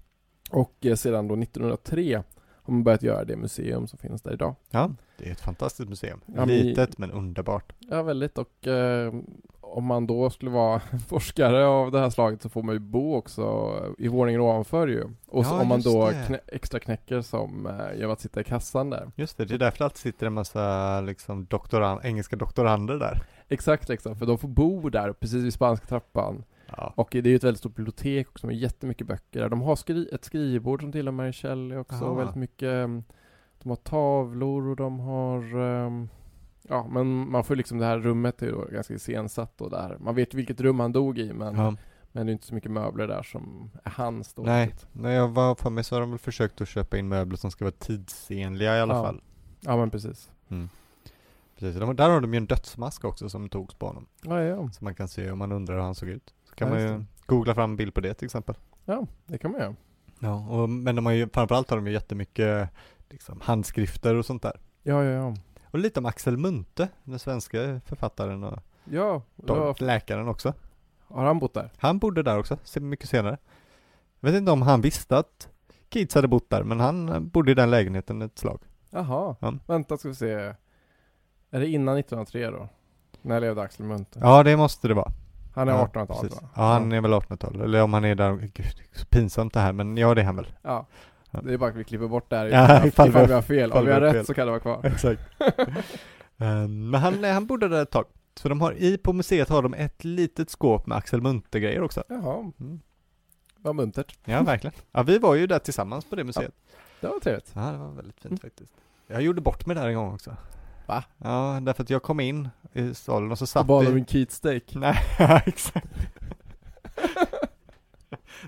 Och eh, sedan då 1903 har man börjat göra det museum som finns där idag. Ja, det är ett fantastiskt museum. Ja, Litet men underbart. Ja, väldigt. Och eh, om man då skulle vara *laughs* forskare av det här slaget så får man ju bo också i våningen ovanför ju. Och Ja, om man då knä, extra knäcker som eh, genom att sitta i kassan där. Just det, det är därför det sitter en massa liksom doktoran, engelska doktorander där. Exakt liksom, för de får bo där precis vid spanska trappan. Ja. Och det är ju ett väldigt stort bibliotek också med jättemycket böcker där. De har skri ett skrivbord som tillhör Mary Shelley också. Aha. Väldigt mycket, mm, de har tavlor och de har ehm, Ja men man får liksom det här rummet är ju då ganska iscensatt och där. Man vet vilket rum han dog i men, Ja. men det är inte så mycket möbler där som är hans då. Nej, när jag var för mig så har de väl försökt att köpa in möbler som ska vara tidsenliga i alla Ja. fall. Ja men precis. Precis, de, där har de ju en dödsmask också som togs på honom. Ja ja, Så man kan se om man undrar hur han såg ut. Så kan Ja, man ju googla fram en bild på det till exempel. ja det kan man göra. Ja, och, men de har ju, framförallt har de ju jättemycket liksom handskrifter och sånt där. Ja, ja, ja. Och lite om Axel Munthe, den svenska författaren och Ja, ja. läkaren också. har han bott där? Han bodde där också, mycket senare. Jag vet inte om han visste att Keats hade bott där, men han bodde i den lägenheten ett slag. Jaha. Ja. Vänta, ska vi se. Är det innan 1903 då? När levde Axel Munthe? Ja, det måste det vara. Han är ja, 1800-talet precis. va? Ja, han är väl 1800-tal. Eller om han är där, gud, det är så pinsamt det här, men ja, det är han väl. Ja. Ja. Det är bara att vi klipper bort det här Ja, ifall, ifall vi- vi har fel. Om vi vi har rätt fel. så kan det vara kvar. *laughs* Exakt. Ehm, men han, han bodde där ett tag. Så de har, i på museet har de ett litet skåp med Axel Munthe-grejer också. Jaha, Mm. vad muntert. Ja, verkligen. Ja, vi var ju där tillsammans på det museet. Det var trevligt. Ja, det var väldigt fint Mm. faktiskt. Jag gjorde bort mig där en gång också. Va? Ja, därför att jag kom in i salen och så Och satt bad det- om en Keats steak. Nej, ja, *laughs* exakt.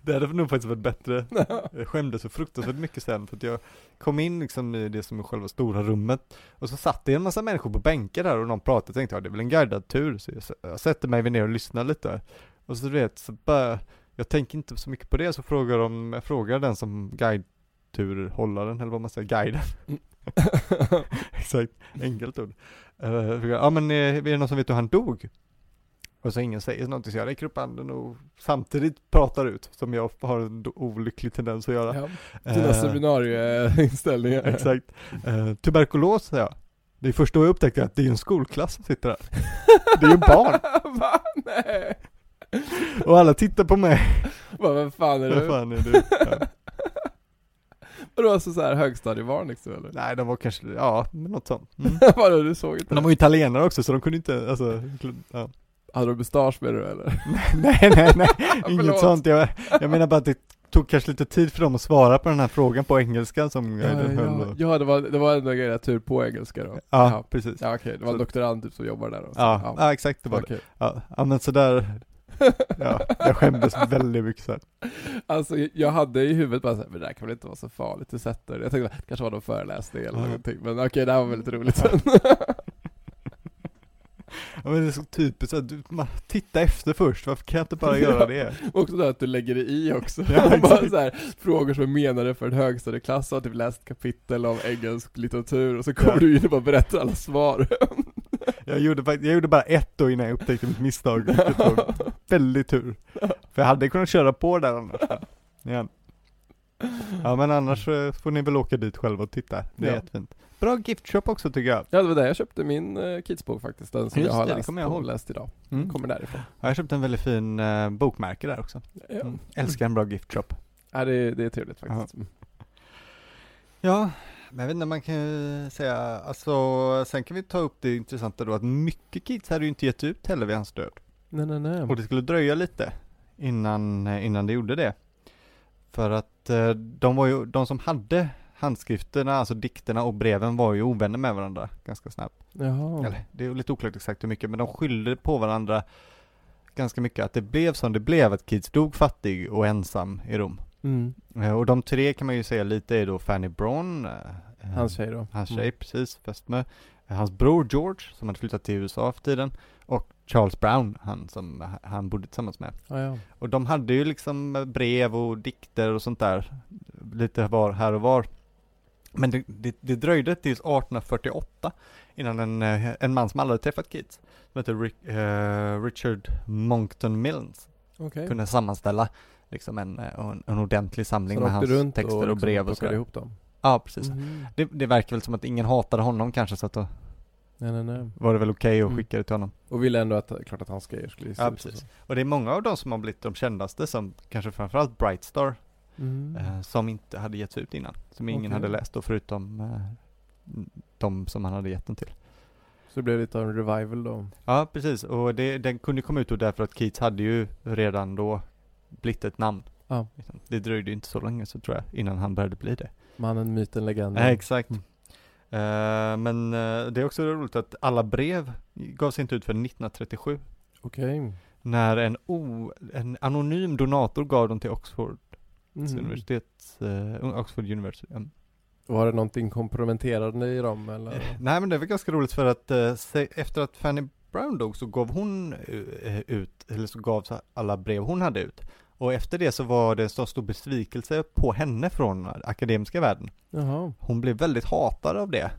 Det hade nog faktiskt varit bättre. *laughs* Jag skämdes så fruktansvärt mycket sen för att jag kom in liksom i det som är själva stora rummet och så satt det en massa människor på bänkar där och någon pratade och tänkte jag det är väl en guidad tur så jag, sätter mig ner och lyssnar lite och så du vet så bara jag tänker inte så mycket på det så frågar de, jag frågar den som guideturhållaren eller vad man säger, guiden *laughs* *laughs* Exakt, enkelt ord. Uh, frågar, ja men eh, är det någon som vet hur han dog? Och så ingen säger någonting så jag räcker upp handen och samtidigt pratar ut som jag har en olycklig tendens att göra. Ja, dina Eh, seminarieinställningar. *laughs* Exakt. Eh, tuberkulos säger jag. Det är först då jag upptäckte att det är en skolklass som sitter där. Det är ju barn. *laughs* Va? Nej. Och alla tittar på mig. Vad vem fan är du? fan är du? Ja. *laughs* Vadå, alltså såhär högstadiebarn liksom eller? Nej, de var kanske, ja, något sånt. Mm. Vadå, du såg inte de var ju italienare också så de kunde inte, alltså, ja. Hade du mustasch med dig eller? *laughs* Nej, nej, nej, *laughs* inget sånt. Jag, jag menar bara att det tog kanske lite tid för dem att svara på den här frågan på engelska som Ja, guiden höll. ja, och- ja det var, det var en grej tur på engelska då? Ja, Ja, precis. ja okej, det var en doktorand typ som jobbar där då? så- Ja, ja, exakt det var det. Okej. Ja, ja men sådär, ja, jag skämdes väldigt mycket så här. Alltså jag hade i huvudet bara såhär, men det där kan väl inte vara så farligt, du sätter Jag tänkte det kanske var någon föreläsning eller Ja. någonting, men okej det här var väldigt roligt *laughs* Ja, men det är så typiskt att du, man, titta efter först, varför kan jag inte bara göra det? *laughs* Också det att du lägger det i också. Ja, *laughs* bara så här, frågor som är menade för en högstadieklass, och typ läst kapitel av engelsk litteratur och så kommer Ja. du in och bara berättar alla svar. *laughs* Jag gjorde, jag gjorde bara ett då innan jag upptäckte mitt misstag, vilket var väldigt tur. För jag hade kunnat köra på där annars. Ja. Ja men annars eh, får ni väl åka dit själva och titta, det är Ja. jättefint. Bra giftshop också tycker jag. Ja det var där jag köpte min uh, Kidsbok faktiskt, den som Just jag har det, läst, jag ihåg. läst idag. Mm. Kommer därifrån. Ja, Jag köpte en väldigt fin eh, bokmärke där också. Ja, Mm. Älskar en bra giftshop. ja det, är- det är trevligt faktiskt. Mm. Ja, men jag vet inte, man kan ju säga, alltså sen kan vi ta upp det intressanta då att mycket kids hade ju inte gett ut heller vid hans död. Nej nej nej. Och det skulle dröja lite innan, eh, innan det gjorde det. För att eh, de var ju, de som hade handskrifterna, alltså dikterna och breven var ju ovänner med varandra ganska snabbt. Jaha. Eller det är lite oklart exakt hur mycket, men de skyllde på varandra ganska mycket att det blev som det blev, att Keats dog fattig och ensam i Rom. Mm. Eh, Och de tre kan man ju säga lite är då Fanny Braun, eh, Hans tjej då. Hans tjej, Mm. precis, fästmö. Hans bror George, som hade flyttat till USA för tiden. Och Charles Brown, han som han bodde tillsammans med. Ja, ja. Och de hade ju liksom brev och dikter och sånt där, lite var, här och var. Men det, det, det dröjde tills 1848 innan en, eh, en man som aldrig träffat Keats, som heter Rick, eh, Richard Monckton Milnes, Okej. kunde sammanställa liksom en, eh, en, en ordentlig samling med hans texter och, liksom brev och sådär. ihop dem? Ja, precis. Mhm. Det, det verkar väl som att ingen hatade honom kanske, så att då Nej nej nej. var det väl okej att Mm. skicka det till honom. Och ville ändå att, klart att hans grejer skulle Ja, precis. så. Och det är många av dem som har blivit de kändaste, som kanske framförallt Brightstar, Mm. eh, som inte hade getts ut innan. Som ingen Okej. hade läst då, förutom eh, de som han hade gett den till. Så det blev lite av en revival då. Ja, precis. Och det, den kunde komma ut då därför att Keats hade ju redan då blivit ett namn. Ja. Liksom. Det dröjde inte så länge så tror jag, innan han började bli det. Mannen, myten, legenden. Nej, exakt. Mm. Eh, men eh, det är också roligt att alla brev gavs inte ut för 1937. Okej. När en, o, en anonym donator gav dem till Oxford Mhm. universitet, eh, Oxford University. Mm. Var det någonting komprometterande i dem eller? Eh, Nej men det var ganska roligt för att eh, se, efter att Fanny Brown dog så gav hon eh, ut, eller så gav så alla brev hon hade ut. Och efter det så var det så stor besvikelse på henne från akademiska världen. Jaha. Hon blev väldigt hatad av det.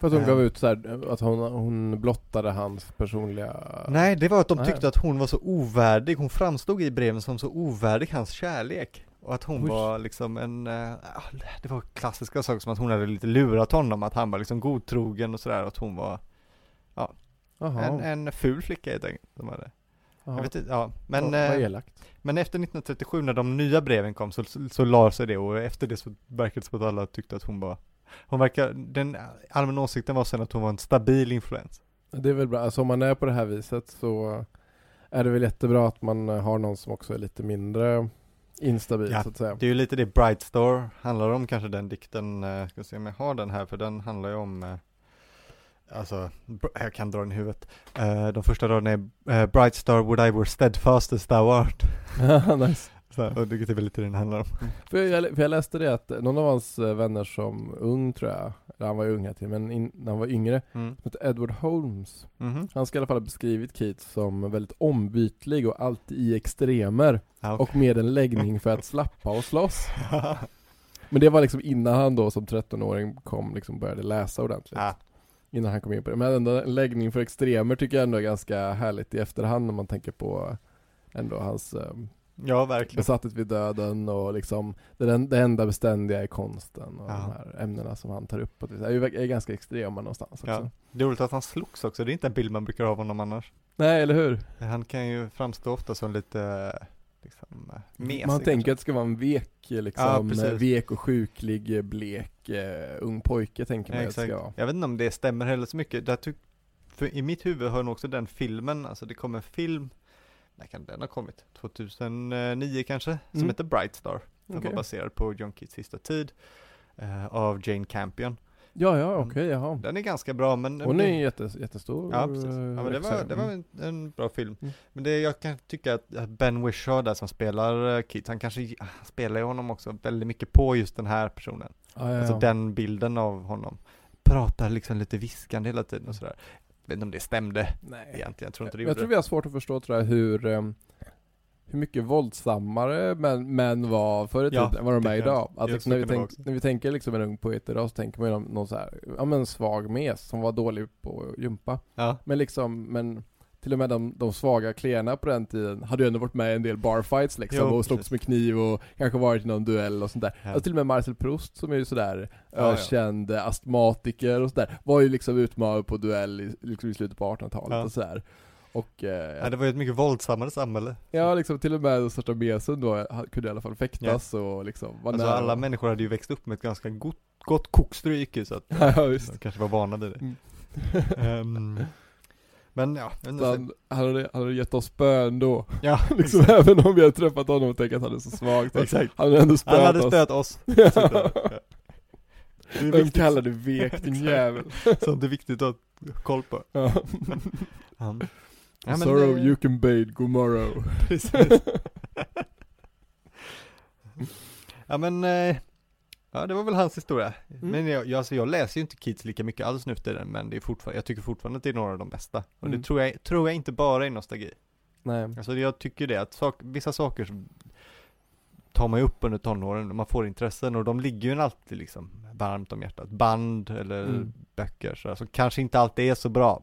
För att hon gav ut så här, att hon, hon blottade hans personliga... Nej, det var att de Nej. tyckte att hon var så ovärdig, hon framstod i breven som så ovärdig hans kärlek. Och att hon Oj. var liksom en, ja, det var klassiska saker som att hon hade lite lurat honom, att han var liksom godtrogen och sådär, att hon var Jaha. en, en ful flicka helt enkelt. De hade. Jag vet inte, ja. Men, vad eh, men efter 1937 när de nya breven kom så, så, så la sig det och efter det så verkade det som att alla tyckte att hon var hon verkar, den allmänna åsikten var sen att hon var en stabil influens. Det är väl bra, alltså om man är på det här viset så är det väl jättebra att man har någon som också är lite mindre instabil Ja, så att säga. Det är ju lite det Bright Star handlar om kanske den dikten, eh, ska se om jag har den här för den handlar ju om eh, Alltså, jag kan dra den i huvudet. Eh, de första raderna är eh, Bright Star would I were steadfast as thou art. *laughs* nice. Så, och det är väl lite det den handlar om. För jag, för jag läste det att någon av hans eh, vänner som ung tror jag, eller han var ju ung här till, men in, när han var yngre, Mm. Edward Holmes. Mhm. Han ska i alla fall ha beskrivit Keats som väldigt ombytlig och alltid i extremer. Ja, Och med en läggning för att slappa och slåss. *laughs* Men det var liksom innan han då som 13-åring kom, liksom började läsa ordentligt. ja, Innan han kom in på det. Men ändå en läggning för extremer tycker jag ändå är ganska härligt i efterhand när man tänker på ändå hans eh, ja, verkligen. besatthet vid döden och liksom det, den- det enda beständiga är konsten och Ja. de här ämnena som han tar upp. Och det är är ganska extrema någonstans också. Ja. Det är roligt att han slogs också, det är inte en bild man brukar ha av honom annars. Nej, eller hur? Han kan ju framstå ofta som lite, liksom, eh, mesig. Man tänker att det ska vara en vek, Ja, liksom, eh, vek och sjuklig, eh, blek, eh, ung pojke tänker man Ja, att det ska vara. Jag vet inte om det stämmer heller så mycket. Jag tyck, för i mitt huvud har nog också den filmen, alltså det kom en film, när kan den ha kommit? 2009 kanske? Som Mm. heter Bright Star. Den Okej. var baserad på John Keats sista tid. eh, av Jane Campion. Ja, ja, okej, jaha. Den är ganska bra men Hon är jätte, jättestor Ja precis, ja, men det var, det var Mm. en, en bra film. Mm. Men det jag kan tycka att Ben Whishaw där som spelar eh, Keats, han kanske, han spelar ju honom också väldigt mycket på just den här personen. Ja, ja, Alltså ja. den bilden av honom. Pratar liksom lite viskande hela tiden och sådär. Jag vet inte om det stämde Nej. egentligen, jag tror inte det jag gjorde tror vi har svårt att förstå tror jag hur ehm, hur mycket våldsammare män, män var förr i Ja, tiden än vad de är idag. Att jag liksom, när, vi tänk, när vi tänker liksom en ung poet idag så tänker man ju om någon så här, ja men svag mes som var dålig på att gympa. Ja, Men liksom, men till och med de, de svaga klearna på den tiden hade ju ändå varit med i en del barfights liksom Jo, och precis. med kniv och kanske varit i någon duell och sånt där. Ja. Alltså till och med Marcel Proust som är ju sådär Ja, ja. ökänd astmatiker och sådär, var ju liksom utmanad på duell i, liksom i slutet på 1800-talet Ja. och sådär. Och eh, ja, det var ju ett mycket våldsammare samhälle. Ja, liksom till och med den största mesen då kunde i alla fall fäktas och liksom var Alltså nära. alla människor hade ju växt upp med ett ganska gott, gott kokstryk ju, så att *laughs* ja, visst. de kanske var vana vid det. Mm. Ehm, men ja, vet Så han, han, hade, han hade gett oss spön då. ja, *laughs* Liksom även om vi hade träffat honom och tänkt att han är så svag. så exakt. Han hade ändå spöat Han hade oss. spöat oss. *laughs* Ja. Så där, ja. Det är Vem viktigt, kallar du vek din jävel? sånt är viktigt att ha koll på. Ja. Ja. Ja, Sorrow eh, you can bade, god morrow. *laughs* Precis. *laughs* ja men, eh, ja det var väl hans historia. Mm. Men jag, jag, alltså, jag läser ju inte Keats lika mycket alls nu för tiden, men det är fortfarande, jag tycker fortfarande att det är några av de bästa. Och Mm. det tror jag, tror jag inte bara är nostalgi. Nej. Alltså jag tycker det, att sak, vissa saker som tar man ju upp under tonåren, man får intressen och de ligger ju alltid liksom varmt om hjärtat. Band eller Mm. böcker så alltså, kanske inte alltid är så bra.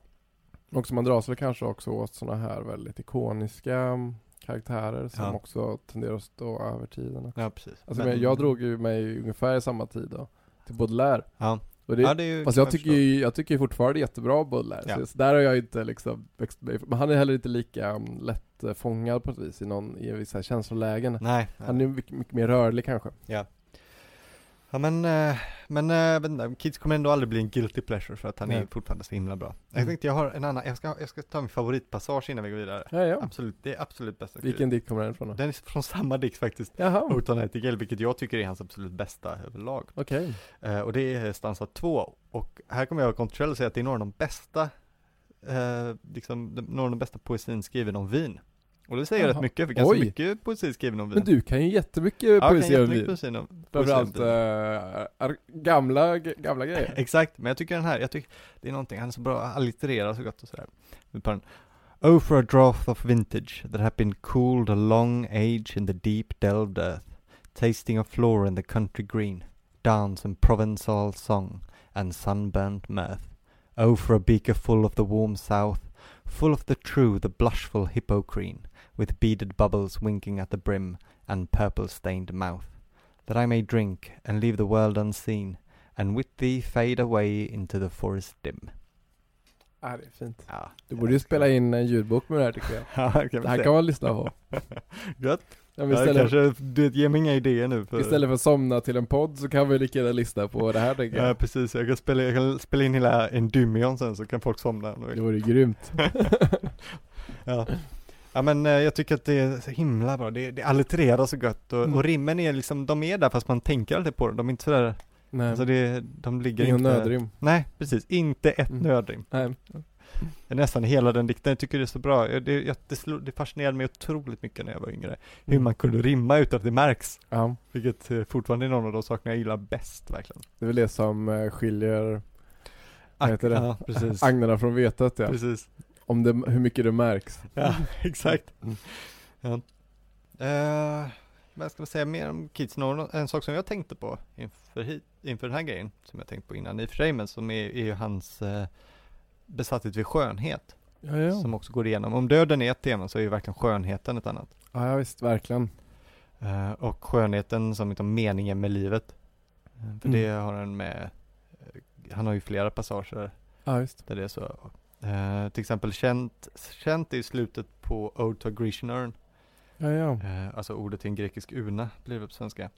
Och man dras väl kanske också åt sådana här väldigt ikoniska mm, karaktärer som Ja. också tenderar att stå över tiden. Ja precis. Alltså Men- jag drog ju mig ungefär i samma tid då, till Baudelaire. Ja, Och det, ja det ju Fast jag tycker ju, jag tycker ju fortfarande jättebra Baudelaire. Ja. Så, där har jag inte liksom växt med. Men han är heller inte lika um, lätt eh, fångad på ett vis i någon, i vissa känslolägen. Nej. Han är mycket, mycket mer rörlig kanske. Ja. Ja men, eh, men eh, jag vet inte, Kids kommer ändå aldrig bli en guilty pleasure för att han är Nej. fortfarande så himla bra. Jag Mm. tänkte jag har en annan, jag ska, jag ska ta min favoritpassage innan vi går vidare. Ja, ja. Absolut, det är absolut bästa. Vilken dikt kommer den ifrån då? Den är från samma dikt faktiskt. Jaha, Oton Nightingale, vilket jag tycker är hans absolut bästa överlag. okej. Eh, och det är stansa två. Och här kommer jag kontroversiell och säga att det är några av de bästa, eh, liksom, några av de bästa poesin skriven om vin. Och det säger Jaha. rätt mycket, för ganska Oj. mycket poesi skriven om vin. Men du kan ju jättemycket ja, poesi om vin. poesi om, Framförallt äh, gamla, gamla grejer. *laughs* Exakt, men jag tycker den här, jag tycker det är någonting, han är så bra, allittererar så gott och sådär. Oh, for a draught of vintage that had been cooled a long age in the deep delved earth, tasting of flora in the country green, dance and Provençal song, and sunburnt mirth. Oh, for a beaker full of the warm south, full of the true, the blushful hippocrene, with beaded bubbles winking at the brim, and purple stained mouth, that I may drink and leave the world unseen, and with thee fade away into the forest dim. Ja, det är fint. Ja, Du borde ju spela in en ljudbok med det här tycker jag. *laughs* Ja, kan Det här se. kan man lyssna på. *laughs* Gött. Ja, men Ja, istället, kanske, du ger mig inga idéer nu för... istället för att somna till en podd så kan vi lika gärna lyssna på det här tänker Ja jag. precis, jag kan spela, jag kan spela in hela Endymion sen så kan folk somna. Det vore grymt. *laughs* ja. Ja men eh, jag tycker att det är så himla bra, det, det allittererar så gött och, Mm. och rimmen är liksom, de är där fast man tänker alltid på det, de är inte sådär, Nej, alltså det, de ligger ingen inte nödrim. Nej precis, inte ett Mm. nödrim. Nej. Nästan hela den dikten, jag tycker det är så bra, det, jag- det, slog, det fascinerade mig otroligt mycket när jag var yngre, hur Mm. man kunde rimma utan att det märks. Ja, Vilket eh, fortfarande är någon av de sakerna jag gillar bäst verkligen. det är väl det som eh, skiljer Vad heter det? Ja, precis. agnarna från vetet ja. Precis. Om det, hur mycket det märks. Ja, *laughs* exakt. Mm. Ja. Eh, vad ska man säga mer om? Någon- En sak som jag tänkte på inför, hit, inför den här grejen, som jag tänkt på innan i och för sig, men som är, är ju hans eh, besatthet vid skönhet. Ja, ja. Som också går igenom. Om döden är ett tema så är ju verkligen skönheten ett annat. ja, ja visst, verkligen. Eh, och skönheten som liksom meningen med livet. För Mm. det har han med, han har ju flera passager Ja, där det är så. Eh, till exempel känt, känt i slutet på Ode to Urn. Ja, ja. Eh, alltså ordet till en grekisk urna blir det på svenska.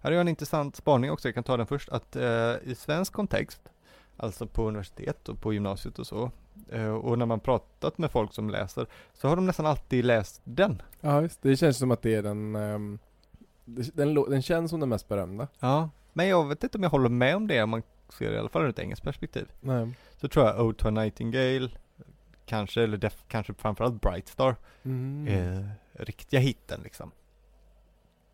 Här har jag en intressant spaning också, jag kan ta den först. Att eh, i svensk kontext, alltså på universitet och på gymnasiet och så, och när man pratat med folk som läser, så har de nästan alltid läst den. Ja, visst. Det känns som att det är den, det- den, lo- den känns som den mest berömda. Ja. Men jag vet inte om jag håller med om det, man ser i alla fall ur ett engelskt perspektiv. Nej. Så tror jag Ode to a Nightingale, kanske, eller def, kanske framförallt Bright Star, Mm. är riktiga hitten liksom.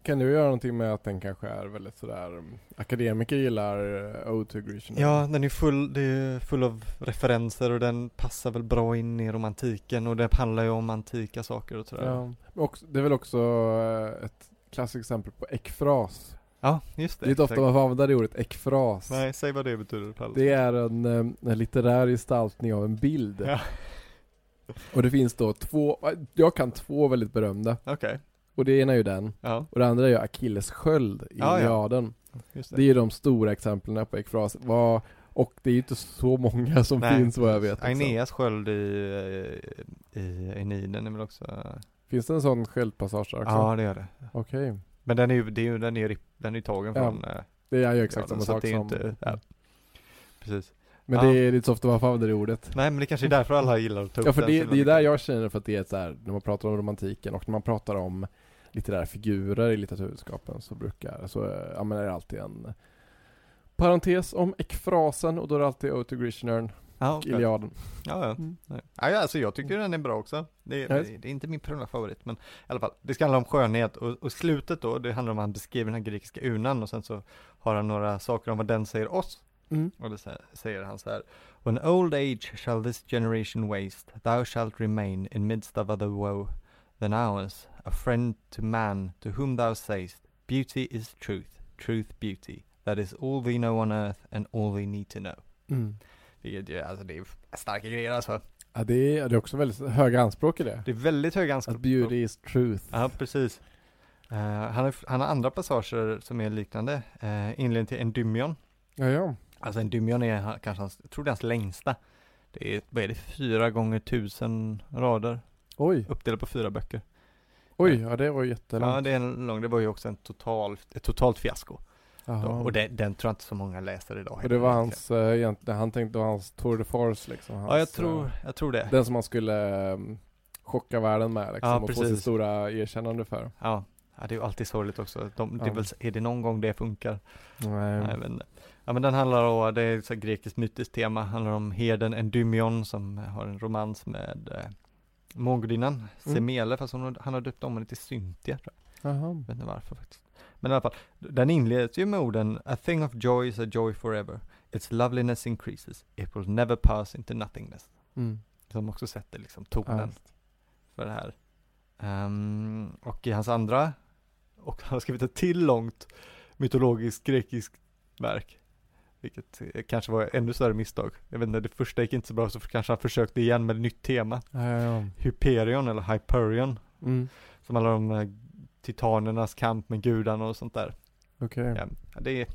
Kan du göra någonting med att den kanske är väldigt sådär, um, akademiker gillar uh, Ode to Grecian? Ja, den är full, det är full av referenser och den passar väl bra in i romantiken och det handlar ju om antika saker och sådär. ja. Också, det är väl också uh, ett klassiskt exempel på ekfras. Ja, just det. Det är inte ofta man får använda det ordet ekfras. Nej, säg vad det betyder Palle. Det är en, um, en litterär gestaltning av en bild. Ja. *laughs* Och det finns då två, jag kan två väldigt berömda. Okej, Och det ena är ju den, ja, och det andra är ju Achilles sköld i Ja, ja. Iliaden. just det. Det är ju de stora exemplen på ekfras. Vad, och det är ju inte så många som Nej, finns vad jag vet. Liksom. Aeneas sköld i, eh, i Eniden är väl också, Finns det en sån sköldpassage också? ja det gör det. Okej. Men den är ju, det är ju, den är ju, den är ju tagen Ja, från, eh, Det är ju exakt samma att sak som... inte, ja, precis. Men Ja. det är lite så ofta man får använda det ordet. Nej men det kanske är därför alla gillar att ta upp Ja för det, det är där jag känner för att det är så här, när man pratar om romantiken och när man pratar om litterära figurer i litteraturvetenskapen så brukar, så eh, ja, men är det alltid en parentes om ekfrasen och då är det alltid Ode to Grecian Urn Ja. Iliaden. Ja, ja. Mm. Ja, alltså jag tycker den är bra också. Det är, Ja. det är inte min personliga favorit, men i alla fall. Det ska handla om skönhet och, och slutet då, det handlar om att han beskriver den här grekiska urnan och sen så har han några saker om vad den säger oss. Mm. Och det sä- säger han så här. When old age shall this generation waste, thou shalt remain in midst of other woe than ours, a friend to man to whom thou sayest, beauty is truth, truth beauty. That is all we know on earth and all we need to know. Mm. Vilket ju, alltså det är starka grejer alltså. Ja det är, det är också väldigt höga anspråk i det. Det är väldigt höga anspråk. Att beauty is truth. Ja, precis. Eh, han, har, han har andra passager som är liknande. Uh, inledningen till Endymion. Ja, ja. Alltså Endymion är kanske hans, jag tror det är hans längsta. Det är, vad är det, fyra gånger tusen rader. Oj, Uppdelat på fyra böcker. oj, ja det var jättelångt. Ja, det är en lång, det var ju också en total, ett totalt fiasko. Jaha. Då. Och det, den tror jag inte så många läser idag. Och det var hans, äh, egentligen, han tänkte det var hans tour de force liksom. Hans, Ja, jag eh, tror, jag tror det. Den som man skulle um, chocka världen med liksom, Ja, och få sitt stora erkännande för. Ja. ja, det är ju alltid sorgligt också. De, det är, Ja. väl, är det någon gång det funkar? Nej. Nej, men, ja men den handlar om, det är ett grekiskt mytiskt tema, handlar om herden Endymion som har en romans med eh, mångudinnan Mm. Semele, fast hon, han har döpt om henne till Cynthia tror jag. Jaha. vet inte varför faktiskt. Men i alla fall, den inleds ju med orden A thing of joy is a joy forever. Its loveliness increases. It will never pass into nothingness. Mm. Som också sätter liksom tonen Ja. för det här. Ehm, och i hans andra, och han har skrivit ett till långt mytologiskt grekiskt verk. Vilket eh, kanske var ännu större misstag. Jag vet inte, det första gick inte så bra så kanske han försökte igen med ett nytt tema. Ja, ja, ja. Hyperion eller Hyperion. Mm. Som handlar om eh, titanernas kamp med gudarna och sånt där. Okej. Ja, det, är,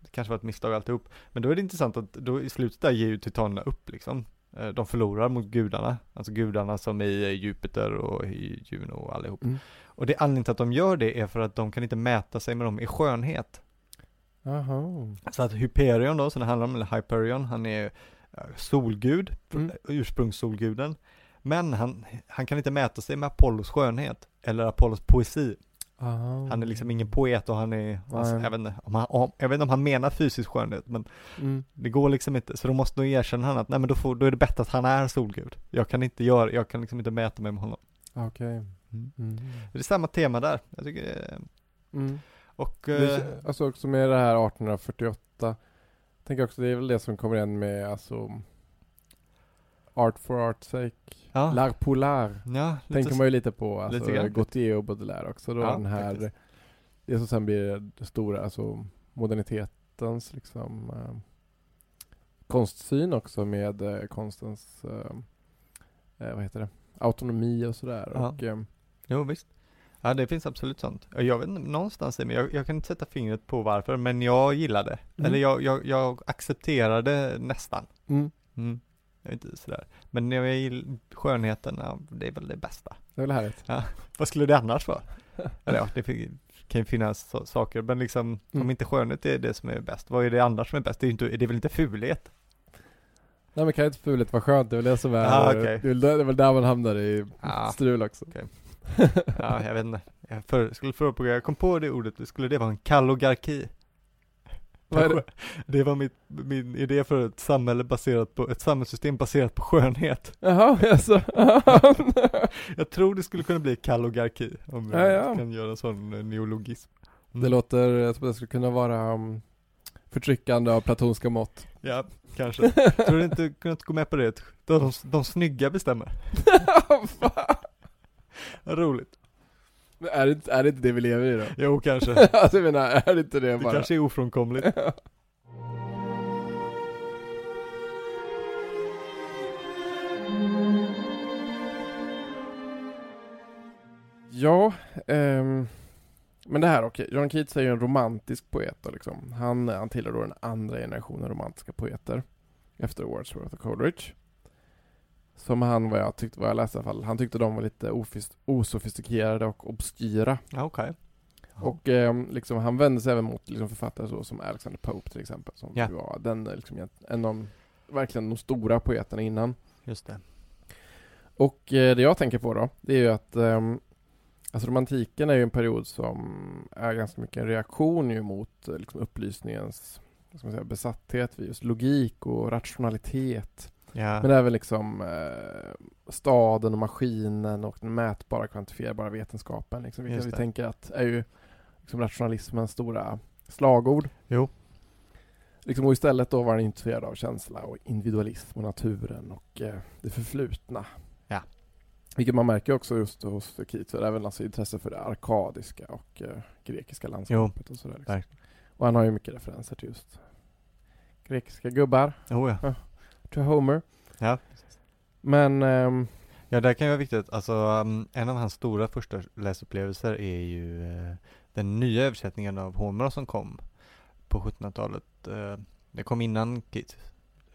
det kanske var ett misstag alltihop. Men då är det intressant att då i slutet där ger ju titanerna upp liksom. Eh, De förlorar mot gudarna, alltså gudarna som i Jupiter och i Juno och allihop. Mm. Och det anledningen till att de gör det är för att de kan inte mäta sig med dem i skönhet. Jaha. Så att Hyperion då, som det handlar om, eller Hyperion, han är eh, solgud, Mm. ursprungssolguden. Men han, han kan inte mäta sig med Apollos skönhet, eller Apollos poesi. Aha. Han är liksom ingen poet och han är, alltså, jag, vet inte, om han, om, jag vet inte om han menar fysisk skönhet, men Mm. det går liksom inte, så då måste nog erkänna han att nej men då, får, då är det bättre att han är solgud. Jag kan inte göra, jag kan liksom inte mäta mig med honom. Okej. Mm. Mm. Det är samma tema där, jag tycker är- Mm. och Det, eh, alltså också med det här 1848. Jag tänker också det är väl det som kommer igen med alltså Art for art's sake. ja, L'art pour l'art. ja, Tänker man ju lite på. Alltså lite. Gautier och Baudelaire också. Då Ja, den här, faktiskt. det som sen blir det stora, alltså modernitetens liksom eh, konstsyn också med eh, konstens, eh, eh, vad heter det, autonomi och sådär. Ja. Och, eh, Jo visst. Ja det finns absolut sånt. Jag vet inte, någonstans i mig, jag, jag kan inte sätta fingret på varför, men jag gillar det. Mm. Eller jag, jag, jag accepterar det nästan. mm, Mm. Jag är inte sådär. Men jag gillar skönheten, ja, det är väl det bästa. det är väl härligt. Vad skulle det annars vara? Eller ja, det kan ju finnas så, saker, men liksom Mm. om inte skönhet är det som är bäst, vad är det annars som är bäst? Det är, inte, det är väl inte fulhet? Nej men kan inte fulhet vara skönt? Det är väl det som är, Ah, okej. det, är det är väl där man hamnar i Ah. strul också. Ja, jag vet inte. Jag för, skulle fråga, jag kom på det ordet, skulle det vara en kallogarki? Det? Det var mitt, min idé för ett samhälle baserat på, ett samhällssystem baserat på skönhet. Jaha, *laughs* alltså. *laughs* Jag tror det skulle kunna bli kallogarki, om Ja, jag ja. kan göra en sån eh, neologism. det låter som det skulle kunna vara um, förtryckande av platonska mått. Ja, kanske. tror du inte kunnat gå med på det? De, de, de snygga bestämmer. *laughs* Vad roligt. Är det, är det inte det vi lever i då? Jo, kanske. *laughs* alltså jag menar, är det inte det Det bara? kanske är ofrånkomligt. *laughs* Ja, ehm, men det här okej. John Keats är ju en romantisk poet då liksom. Han, han tillhör då den andra generationen romantiska poeter. Efter Wordsworth och Coleridge. Som han, vad jag tyckte, vad jag läste i alla fall, han tyckte de var lite ofis- osofistikerade och obskyra. Ja, okej. Och ehm, liksom, han vände sig även mot liksom, författare så som Alexander Pope till exempel. Som Ja. var den, eh, liksom, en av verkligen de stora poeterna innan. Just det. Och eh, det jag tänker på då, det är ju att ehm, Alltså romantiken är ju en period som är ganska mycket en reaktion ju mot eh, liksom, upplysningens vad ska man säga, besatthet vid just logik och rationalitet. Ja. Men även liksom eh, staden och maskinen och den mätbara kvantifierbara vetenskapen. Liksom, vilka Just vi tänker att är ju liksom, rationalismens stora slagord. Jo. Liksom, och istället då var han intresserad av känsla och individualism och naturen och eh, det förflutna. Ja. Vilket man märker också just hos Keats, även alltså intresse för det arkadiska och eh, grekiska landskapet och sådär. Liksom. Och han har ju mycket referenser till just grekiska gubbar, Oh, ja. Till Homer. Ja. Men ehm, Ja, det kan ju vara viktigt. Alltså, um, en av hans stora första läsupplevelser är ju eh, den nya översättningen av Homer som kom på 1700-talet. Eh, det kom innan Keats.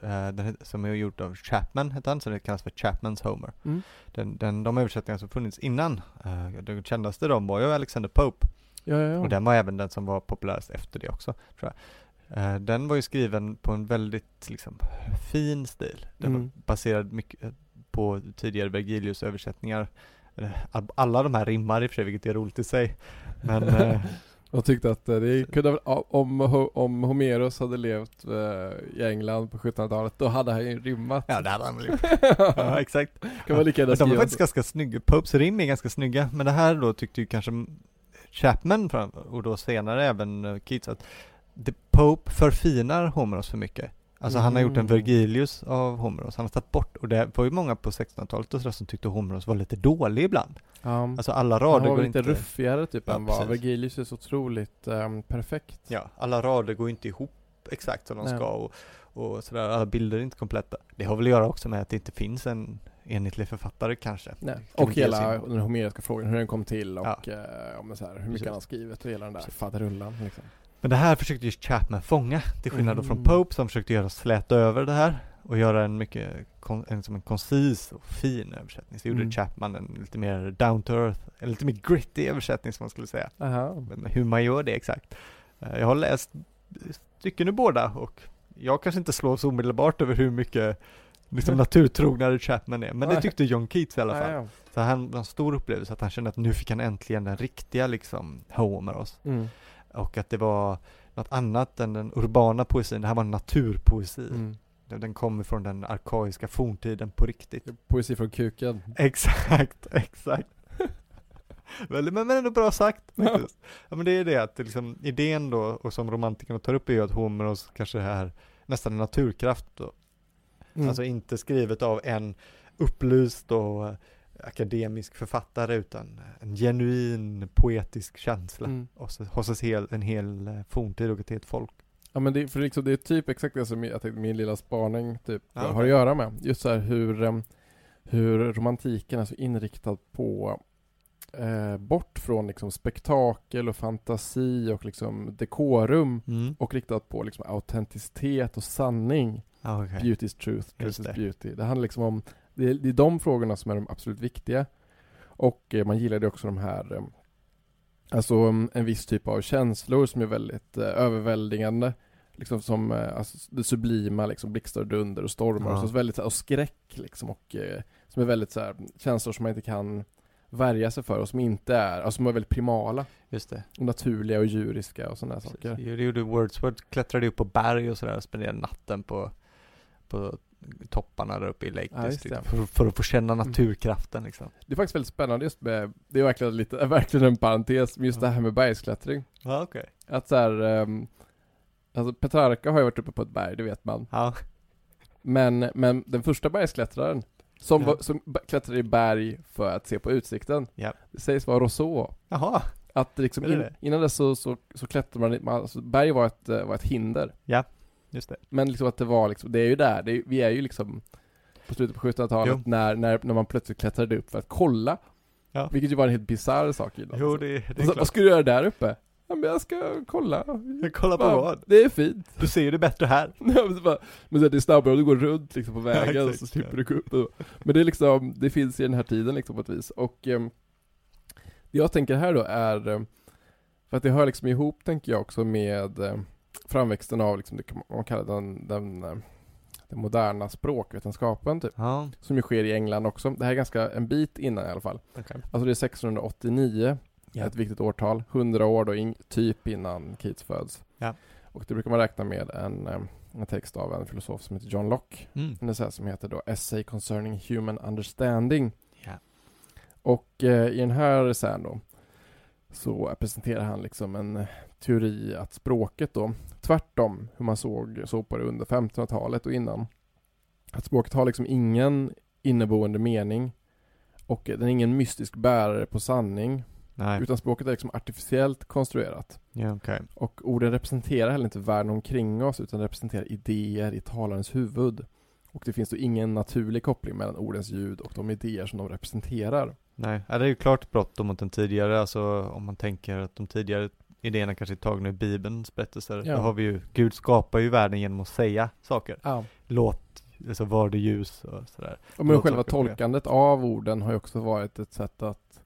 Eh, den, som är gjord av Chapman, heter han, så det kallas för Chapmans Homer. Mm. Den, den, de översättningar som funnits innan, eh, den kändaste de var ju Alexander Pope. ja, ja, ja. Och den var även den som var populärast efter det också, tror jag. Eh, den var ju skriven på en väldigt liksom, fin stil. Den Mm. var baserad mycket eh, på tidigare Vergilius översättningar. All- Alla de här rimmar i och för sig, vilket är roligt i sig. Men *laughs* eh, Och tyckte att det kunde om, om Homeros hade levt i England på 1700-talet, då hade han ju rimmat. ja, det hade han väl gjort. *laughs* Ja, exakt. kan man lika de skriva faktiskt ganska snygga. Popes rim är ganska snygga, men det här då tyckte ju kanske Chapman och då senare även Keats att The Pope förfinar Homeros för mycket. Alltså han har gjort en Mm. Vergilius av Homeros, han har tagit bort, och det var ju många på 1600-talet och sådär som tyckte Homeros var lite dålig ibland. Ja. Alltså alla han rader var går lite inte... ruffigare typ Ja, än vad. Vergilius är så otroligt ehm, perfekt. Ja, alla rader går inte ihop exakt som de Nej. ska och, och sådär, alla bilder är inte kompletta. Det har väl att göra också med att det inte finns en enhetlig författare kanske. Nej. Kan Och hela den homeriska frågan, hur den kom till och Ja. eh, om det så här, hur mycket Precis. han har skrivit och hela den där Precis. faderullan liksom. Men det här försökte ju Chapman fånga, till skillnad då från Mm. Pope som försökte göra släta över det här och göra en mycket, en, som en koncis och fin översättning. Så gjorde Mm. Chapman en lite mer down to earth, en lite mer gritty översättning som man skulle säga. Aha. Men hur man gör det exakt. Eh, Jag har läst stycken ur båda och jag kanske inte slås omedelbart över hur mycket liksom *laughs* naturtrognare Chapman är, men det tyckte John Keats i alla fall. Så han var en stor upplevelse att han kände att nu fick han äntligen den riktiga liksom Homeros. Mm. Och att det var något annat än den urbana poesin, det här var naturpoesi. Mm. Den- kommer från den arkaiska forntiden på riktigt. Poesi från kuken. *laughs* Exakt, exakt. *laughs* Men, men ändå bra sagt Ja. faktiskt. Ja men det är det att liksom, idén då, och som romantikerna tar upp är ju att Homeros kanske är nästan en naturkraft då. Mm. Alltså inte skrivet av en upplyst och akademisk författare utan en genuin poetisk känsla Mm. hos, hos hel, en hel eh, forntid och ett helt folk. Ja men det, för liksom, det är typ exakt det som jag tänkte min lilla spaning typ Ja, har okej. att göra med. Just så här hur, em, hur romantiken är så inriktad på eh, bort från liksom spektakel och fantasi och liksom dekorum Mm. och riktat på liksom autenticitet och sanning. Ja, okej. Beauty's truth, truth Just is beauty. Det handlar liksom om, det är, det är de frågorna som är de absolut viktiga. Och eh, man gillade också de här, eh, alltså mm, en viss typ av känslor som är väldigt eh, överväldigande. Liksom som eh, alltså, det sublima, liksom blixtar och dunder och stormar Ja. och, så väldigt, och skräck liksom och som är väldigt så här, känslor som man inte kan värja sig för och som inte är, alltså som är väldigt primala Just det. och naturliga och djuriska och sådana saker. Det gjorde Wordsworth, klättrade upp på berg och sådär och spenderade natten på, på topparna där uppe i Lake Ja, District. det. För, för att få känna Mm. naturkraften liksom. Det är faktiskt väldigt spännande just med, det är verkligen lite, *laughs* verkligen en parentes, men just det här med bergsklättring. Ja, okej. Att så här, ehm, alltså Petrarca har ju varit uppe på ett berg, det vet man. Ja, Men, men den första bergsklättraren, som, Ja. var, som klättrade i berg för att se på utsikten, Ja. det sägs vara Rousseau. jaha. Att liksom in, innan dess så, så, så klättrade man, man alltså berg var ett, eh, var ett hinder. Just det. Men liksom att det var liksom, det är ju där, det är, vi är ju liksom på slutet på 1700-talet Jo. när, när, när man plötsligt klättrade upp för att kolla. Ja. Vilket ju var en helt bisarr sak innan. Jo, det, det är så, vad klart. ska du göra där uppe? Ja men jag ska kolla. Kolla på vad? Det är fint. Du ser ju det bättre här. *laughs* Men så bara- men så är det är snabbare om du går runt liksom på *laughs* vägen Ja, så slipper ja. du gå upp. Men det är liksom, det finns i den här tiden liksom på ett vis. Och ehm, det jag tänker här då är, ehm, för att det hör liksom ihop tänker jag också med ehm, framväxten av liksom, det kan man kallar den, den, eh, den moderna språkvetenskapen typ. Ja, Som ju sker i England också. Det här är ganska en bit innan i alla fall. okej. Alltså det är 1689, Ja. ett viktigt årtal. 100 år då, in, typ innan Keats föds. Ja. Och det brukar man räkna med en, eh, en text av en filosof som heter John Locke. Mm. En essä som heter då Essay Concerning Human Understanding. Och eh, i den här essän då så presenterar han liksom en eh, teori att språket då, tvärtom hur man såg, såg på det under 1500-talet och innan, att språket har liksom ingen inneboende mening och den är ingen mystisk bärare på sanning, Nej, utan språket är liksom artificiellt konstruerat. ja okej. Och orden representerar heller inte världen omkring oss utan representerar idéer i talarens huvud. Och det finns då ingen naturlig koppling mellan ordens ljud och de idéer som de representerar. Nej, det är ju klart brott mot den tidigare, alltså om man tänker att de tidigare idéerna kanske är tagna ur Bibelns berättelser. Ja. Då har vi ju, Gud skapar ju världen genom att säga saker. Ja. Låt, alltså var det ljus och sådär. Och men Låt själva tolkandet av orden har ju också varit ett sätt att,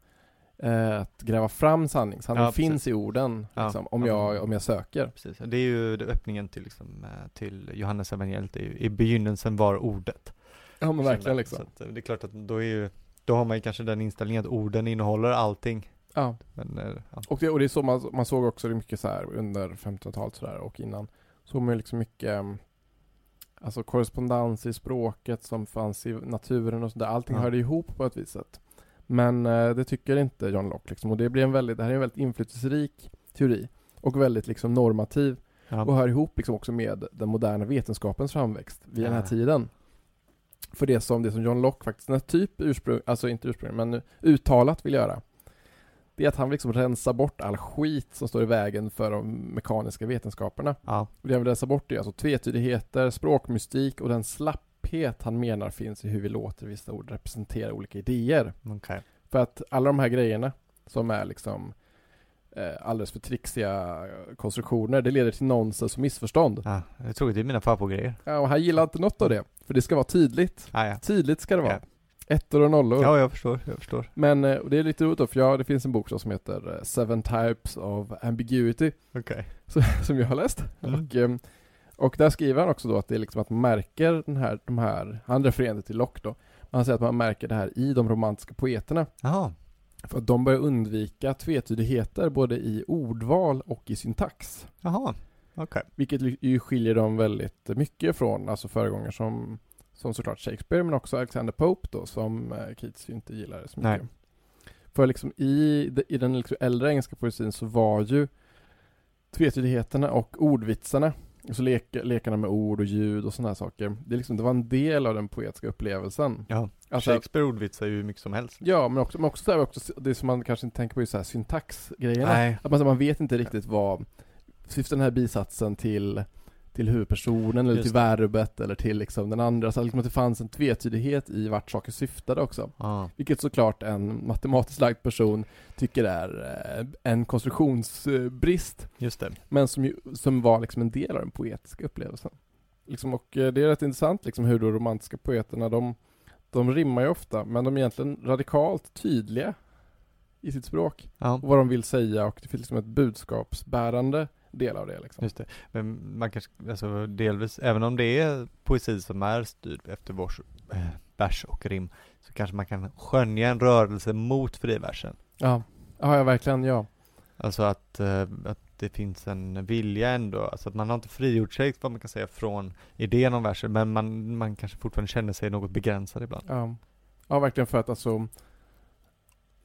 eh, att gräva fram sanning. Sanning Ja, finns i orden, liksom, om, Ja. jag, om jag söker. Precis, det är ju det- öppningen till liksom, eh, till Johannes evangeliet, det i begynnelsen var ordet. Ja men verkligen liksom. Så att, eh, det är klart att då är ju, då har man ju kanske den inställningen att orden innehåller allting. Ja. Men, eh, ja. Och det, och det är så man, man såg också det mycket så här under 1500-talet sådär och innan. Såg man ju liksom mycket em, Alltså korrespondens i språket som fanns i naturen och sådär. Allting Ja. hörde ihop på ett vis sätt. Men eh, det tycker inte John Locke liksom. Och det blir en väldigt, det här är en väldigt inflytelserik teori. Och väldigt liksom normativ. Ja. och hör ihop liksom också med den moderna vetenskapens framväxt vid den här tiden. För det som, det som John Locke faktiskt, typ ursprung, alltså inte ursprung, men uttalat vill göra, det är att han vill liksom rensa bort all skit som står i vägen för de mekaniska vetenskaperna. Ja. Och det han vill rensa bort är alltså tvetydigheter, språkmystik och den slapphet han menar finns i hur vi låter vissa ord representera olika idéer. Okej. För att alla de här grejerna som är liksom alldeles för trixiga konstruktioner, det leder till nonsens och missförstånd. Ja, jag tror det är mina favoritgrejer. Ja, och han gillar inte något av det. För det ska vara tydligt. Ah, ja. Tydligt ska det vara. Ja. Ettor och nollor. ja, jag förstår, jag förstår. Men eh, och det är lite roligt då, för ja, det finns en bok som heter eh, Seven Types of Ambiguity, Okej. *laughs* som jag har läst. Mm. Och, ehm, och där skriver han också då att det är liksom att man märker den här, de här, han refererar till Locke då, han säger att man märker det här i de romantiska poeterna. Jaha. För att de börjar undvika tvetydigheter både i ordval och i syntax. Jaha. Okej. Vilket ju skiljer dem väldigt mycket från alltså föregångare som, som såklart Shakespeare men också Alexander Pope då som eh, Keats ju inte gillade så mycket. Nej. För liksom i, i den liksom äldre engelska poesin så var ju tvetydigheterna och ordvitsarna, alltså lek, lekarna med ord och ljud och sådana här saker, det, är liksom, det var en del av den poetiska upplevelsen. Ja. Alltså, Shakespeare ordvitsar ju hur mycket som helst. ja, men också, men också, så här, också det som man kanske inte tänker på är så här syntaxgrejerna. Att man, man vet inte riktigt vad syftar den här bisatsen till till huvudpersonen eller Just till verbet eller till liksom den andra. Så liksom att det fanns en tvetydighet i vart saker syftade också. Ja. Vilket såklart en matematiskt lagd person tycker är eh, en konstruktionsbrist. Just det. Men som, ju, som var liksom en del av den poetiska upplevelsen. Liksom, och eh, det är rätt intressant liksom hur de romantiska poeterna, de, de rimmar ju ofta, men de är egentligen radikalt tydliga i sitt språk. Ja. Och vad de vill säga och det finns liksom ett budskapsbärande del av det liksom. Just det. Men man kanske, alltså delvis, även om det är poesi som är styrd efter vars, eh, vers och rim, så kanske man kan skönja en rörelse mot friversen. Ja, ja, ja verkligen, ja. Alltså att, eh, att det finns en vilja ändå, alltså att man har inte frigjort sig, vad man kan säga, från idén om versen, men man, man kanske fortfarande känner sig något begränsad ibland. Ja, ja verkligen för att alltså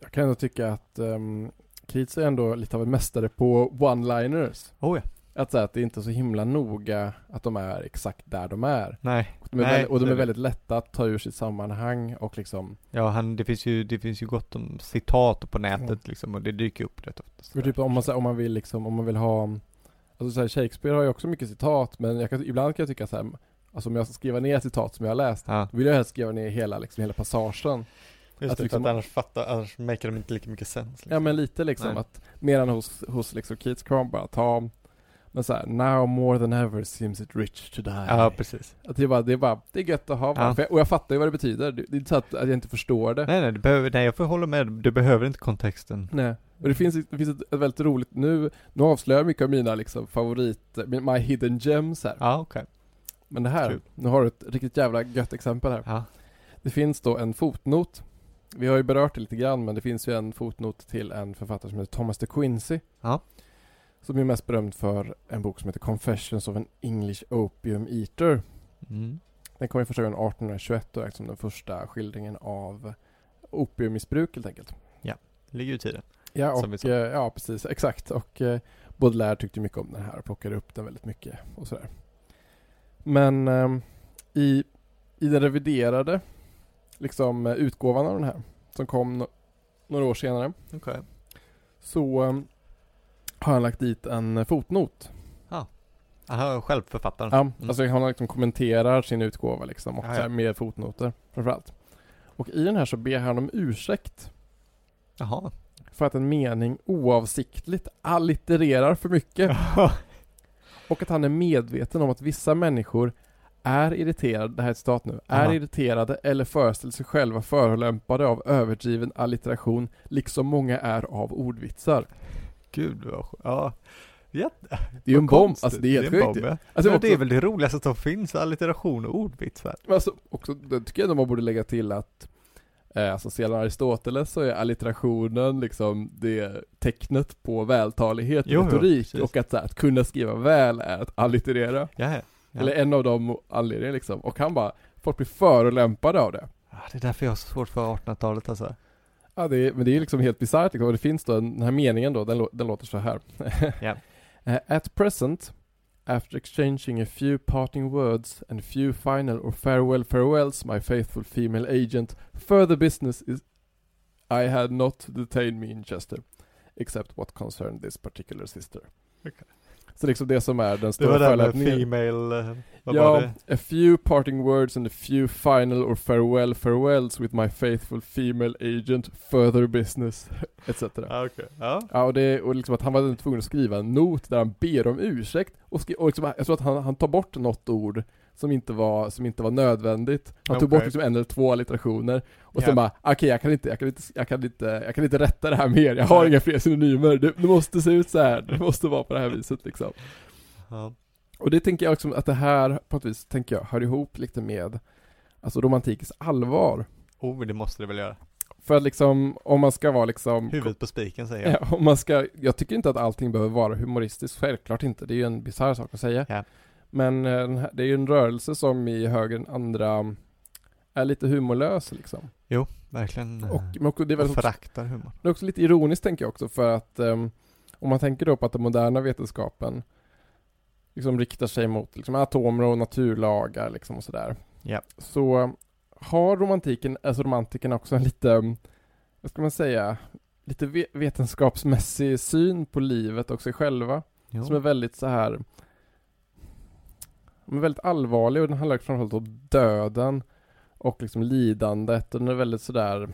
Jag kan ändå tycka att um, Keats är ändå lite av en mästare på one-liners. Oh ja. Att säga att det är inte är så himla noga att de är exakt där de är. Nej. Och de är, Nej, väldigt, och de är väldigt lätta att ta ur sitt sammanhang och liksom Ja, han, det finns ju, det finns ju gott om citat på nätet liksom, och det dyker upp rätt ofta. För typ om man, här- om man vill liksom, om man vill ha Alltså så här, Shakespeare har ju också mycket citat men kan, ibland kan jag tycka så här, Alltså om jag ska skriva ner citat som jag har läst Ja, Då vill jag helst skriva ner hela, liksom, hela passagen just Att det, liksom- att annars fattar, annars maker de inte lika mycket sens. Liksom. Ja men lite liksom Nej. att Medan hos, hos liksom Keats man bara ta Men så här, now more than ever seems it rich to die Ja, precis. Att det är bara, det är bara, det är gött att ha. Ja. Jag, Och jag fattar ju vad det betyder, det, det är inte så att, att jag inte förstår det Nej, nej, du behöver, nej, jag får hålla med, du behöver inte kontexten. Nej. Och det finns, det finns ett, ett väldigt roligt, nu, nu avslöjar jag mycket av mina liksom favorit, my hidden gems här. Ja, okej. Men det här, Kul. nu har du ett riktigt jävla gött exempel här. Ja. Det finns då en fotnot. Vi har ju berört det lite grann, men det finns ju en fotnot till en författare som heter Thomas de Quincey. Ja. Som är mest berömd för en bok som heter Confessions of an English Opium Eater. Mm. Den kom ju första gången 1821 och är liksom den första skildringen av opiummissbruk helt enkelt. Det ligger ju i tiden. Ja, Som och, eh, ja precis, exakt. Och eh, Baudelaire tyckte mycket om den här och plockade upp den väldigt mycket och sådär. Men ehm, i, i den reviderade liksom eh, utgåvan av den här, som kom no- några år senare, Okej. så ehm, har han lagt dit en eh, fotnot. Aha, självförfattaren. Ja, Mm. alltså han liksom kommenterar sin utgåva liksom och Ja, ja. här med fotnoter framförallt. Och i den här så ber han om ursäkt Jaha. för att en mening oavsiktligt allittererar för mycket. *laughs* Och att han är medveten om att vissa människor är irriterade, det här är ett citat nu, är Aha. irriterade eller föreställer sig själva förolämpade av överdriven allitteration, liksom många är av ordvitsar. Gud vad ja. Jätte, *laughs* Det är ju en bomb, alltså det är helt sjukt ja. Alltså, också, det är väl det roligaste som finns, allitteration och ordvitsar. alltså, också, det tycker jag man borde lägga till att eh, Alltså sedan Aristoteles så är allitterationen liksom det tecknet på vältalighet och Jo, jo, retorik precis. och att, så här, att kunna skriva väl är att allitterera. Ja, ja. Eller en av de anledningarna liksom. Och han bara, folk blir förolämpade av det. Ja, det är därför jag har så svårt för 1800-talet alltså. Ja, det är, men det är liksom helt bisarrt liksom. Och det finns då en, den här meningen då, den, den låter så här. *laughs* Eh, At present, After exchanging a few parting words and few final or farewell farewells, my faithful female agent, further business is I had not detained me in Chester, except what concerned this particular sister. Okej. Så liksom det som är den Det stora var det med förolämpningen. female, eh, vad var Ja, det? a few parting words and a few final or farewell farewells with my faithful female agent, further business, *laughs* etc. Ja, okej. Ja. Ja, och, det, och liksom att han var tvungen att skriva en not där han ber om ursäkt och, och liksom, jag tror att han, han tar bort något ord som inte var, som inte var nödvändigt. Han tog bort liksom en eller två allitterationer och Ja. sen bara, okej jag kan inte, jag kan inte, jag kan inte, jag kan inte rätta det här mer, jag har inga fler synonymer, det, det måste se ut så här. det måste vara på det här viset liksom. Ja. Och det tänker jag också att det här, på ett vis, tänker jag, hör ihop lite med, alltså romantikens allvar. Oh, det måste det väl göra. För att liksom, om man ska vara liksom Huvudet på spiken säger jag. Ja, om man ska, jag tycker inte att allting behöver vara humoristiskt, självklart inte. Det är ju en bisarr sak att säga. Ja. Men eh, det är ju en rörelse som i högre än andra är lite humorlös liksom. Verkligen. Och, eh, men också, det, är väl och föraktar humor. det är också lite ironiskt tänker jag också för att ehm, om man tänker då på att den moderna vetenskapen liksom riktar sig mot liksom, atomer och naturlagar liksom och sådär. Ja. Så har romantiken, alltså romantikerna också en lite, vad ska man säga, lite ve- vetenskapsmässig syn på livet och sig själva. Jo. Som är väldigt så här den är väldigt allvarlig och den handlar framförallt om döden och liksom lidandet och den är väldigt sådär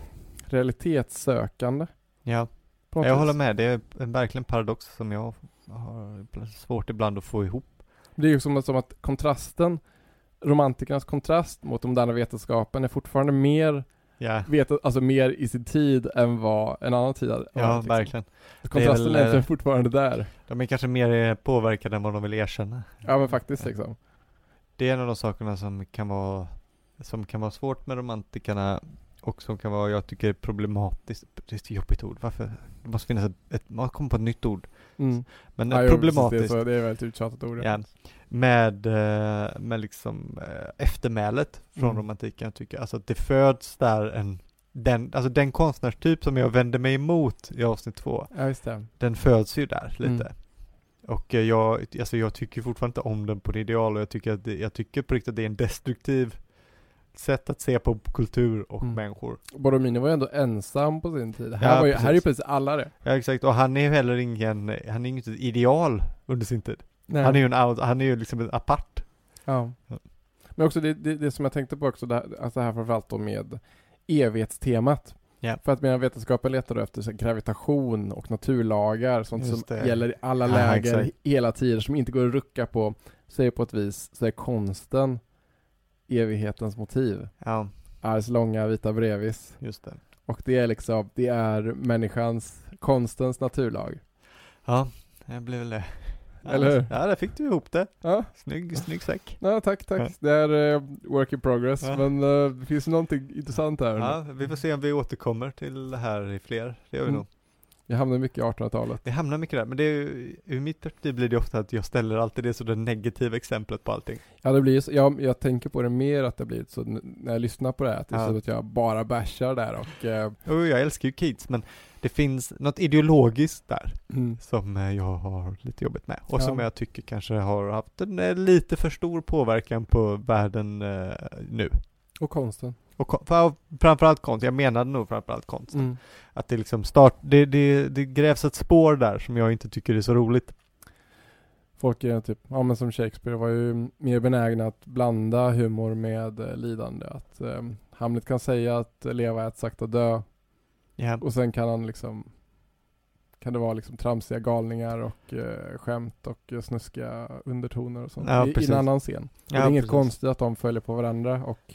realitetssökande. Ja, jag vis. håller med. Det är en verkligen paradox som jag har svårt ibland att få ihop. Det är ju som, som att kontrasten, romantikernas kontrast mot den moderna vetenskapen är fortfarande mer, Ja, vet, alltså mer i sin tid än vad en annan tid hade ja liksom. verkligen. Kontrasten väl, är eh, fortfarande där. De är kanske mer eh, påverkade än vad de vill erkänna. Ja men faktiskt liksom. Det är en av de sakerna som kan vara, som kan vara svårt med romantikerna och som kan vara, jag tycker, problematiskt. Det är ett jobbigt ord. Varför? Det måste finnas ett, ett man kommer på ett nytt ord. Mm. Men Ja, eh, jo, problematiskt. Det är, så, det är väldigt uttjatat ord. Ja, med, eh, med liksom eh, eftermälet från Mm. romantiken tycker jag. Alltså att det föds där en, den, alltså den konstnärstyp som jag vände mig emot i avsnitt två, Ja, den föds ju där lite. Mm. Och eh, jag, alltså jag tycker fortfarande inte om den på det ideal och jag tycker att det, jag tycker på riktigt att det är en destruktiv sätt att se på kultur och Mm. människor. Borromini var ju ändå ensam på sin tid. Här, Ja, var ju, här är ju precis. alla det. Ja exakt, och han är ju heller ingen, han är inget ideal under sin tid. Han är ju en han är ju liksom en apart. Ja. Ja. Men också det, det, det som jag tänkte på också, det här, alltså här framförallt då med evighetstemat. Ja. För att medan vetenskapen letar efter här, gravitation och naturlagar, sånt Just som det. gäller i alla Ja, läger, exakt. hela tiden, som inte går att rucka på, så är på ett vis, så är konsten evighetens motiv. Ja, Ars långa vita brevis. just det. Och det är liksom, det är människans, konstens naturlag. Ja, det blir väl det. Ja, Eller hur? Ja, där fick du ihop det. Ja, Snygg, snygg säck. ja tack, tack. Ja. Det är eh, work in progress, Ja. men eh, det finns någonting intressant här. Ja, vi får se om vi återkommer till det här i fler. Det gör vi Mm. nog. Jag hamnar mycket i 1800-talet. Vi hamnar mycket där, men det är ju, ur mitt perspektiv blir det ofta att jag ställer alltid det som det negativa exemplet på allting. Ja, det blir så, jag, jag tänker på det mer att det blir så när jag lyssnar på det här, att det är Ja. så att jag bara bashar där och... Eh, Och jag älskar ju Keats, men det finns något ideologiskt där mm. som eh, jag har lite jobbigt med. Och Ja. som jag tycker kanske har haft en eh, lite för stor påverkan på världen eh, nu. Och konsten. Och framförallt konst, jag menade nog framförallt konst. Mm. Att det liksom start, det, det, det grävs ett spår där som jag inte tycker är så roligt. Folk är typ, ja men som Shakespeare var ju mer benägna att blanda humor med eh, lidande. Att eh, Hamlet kan säga att leva är att sakta dö Ja, och sen kan han liksom kan det vara liksom tramsiga galningar och eh, skämt och eh, snuskiga undertoner och sånt Ja, i, i en annan scen. Och det Ja, är inget precis. konstigt att de följer på varandra och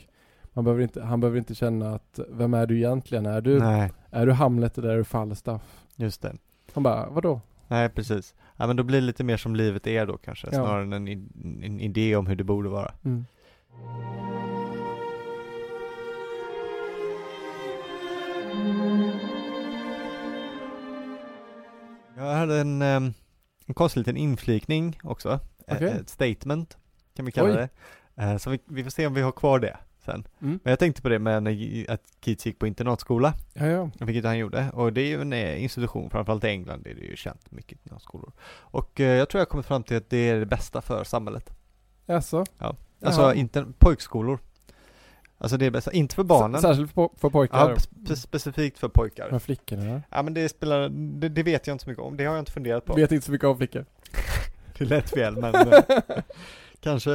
man behöver inte, han behöver inte känna att vem är du egentligen? Är du, nej, är du Hamlet eller är du Falstaff? just det. Han bara, vadå? Nej, precis. Ja, men då blir det lite mer som livet är då kanske, Ja. snarare än en, en idé om hur det borde vara. Mm. Jag hade en, em, en konstig liten inflikning också. Eh, Okej. Ett statement, kan vi kalla Oj. det. Eh, Så vi, vi får se om vi har kvar det sen. Mm. Men jag tänkte på det med när, att kids gick på internatskola, Ja, ja. vilket han gjorde. Och det är ju en eh, institution, framförallt i England är det ju känt mycket internatskolor. Och jag tror jag har kommit fram till att det är det bästa för samhället. Jaså? Alltså Jaha. inte pojkskolor. Alltså det är bästa, inte för barnen. Särskilt för, för pojkar? Ja, spe- specifikt för pojkar. För flickorna? Ja men det spelar, det, det vet jag inte så mycket om, det har jag inte funderat på. Vet inte så mycket om flickor. *laughs* Det lät fel men eh, *laughs* kanske.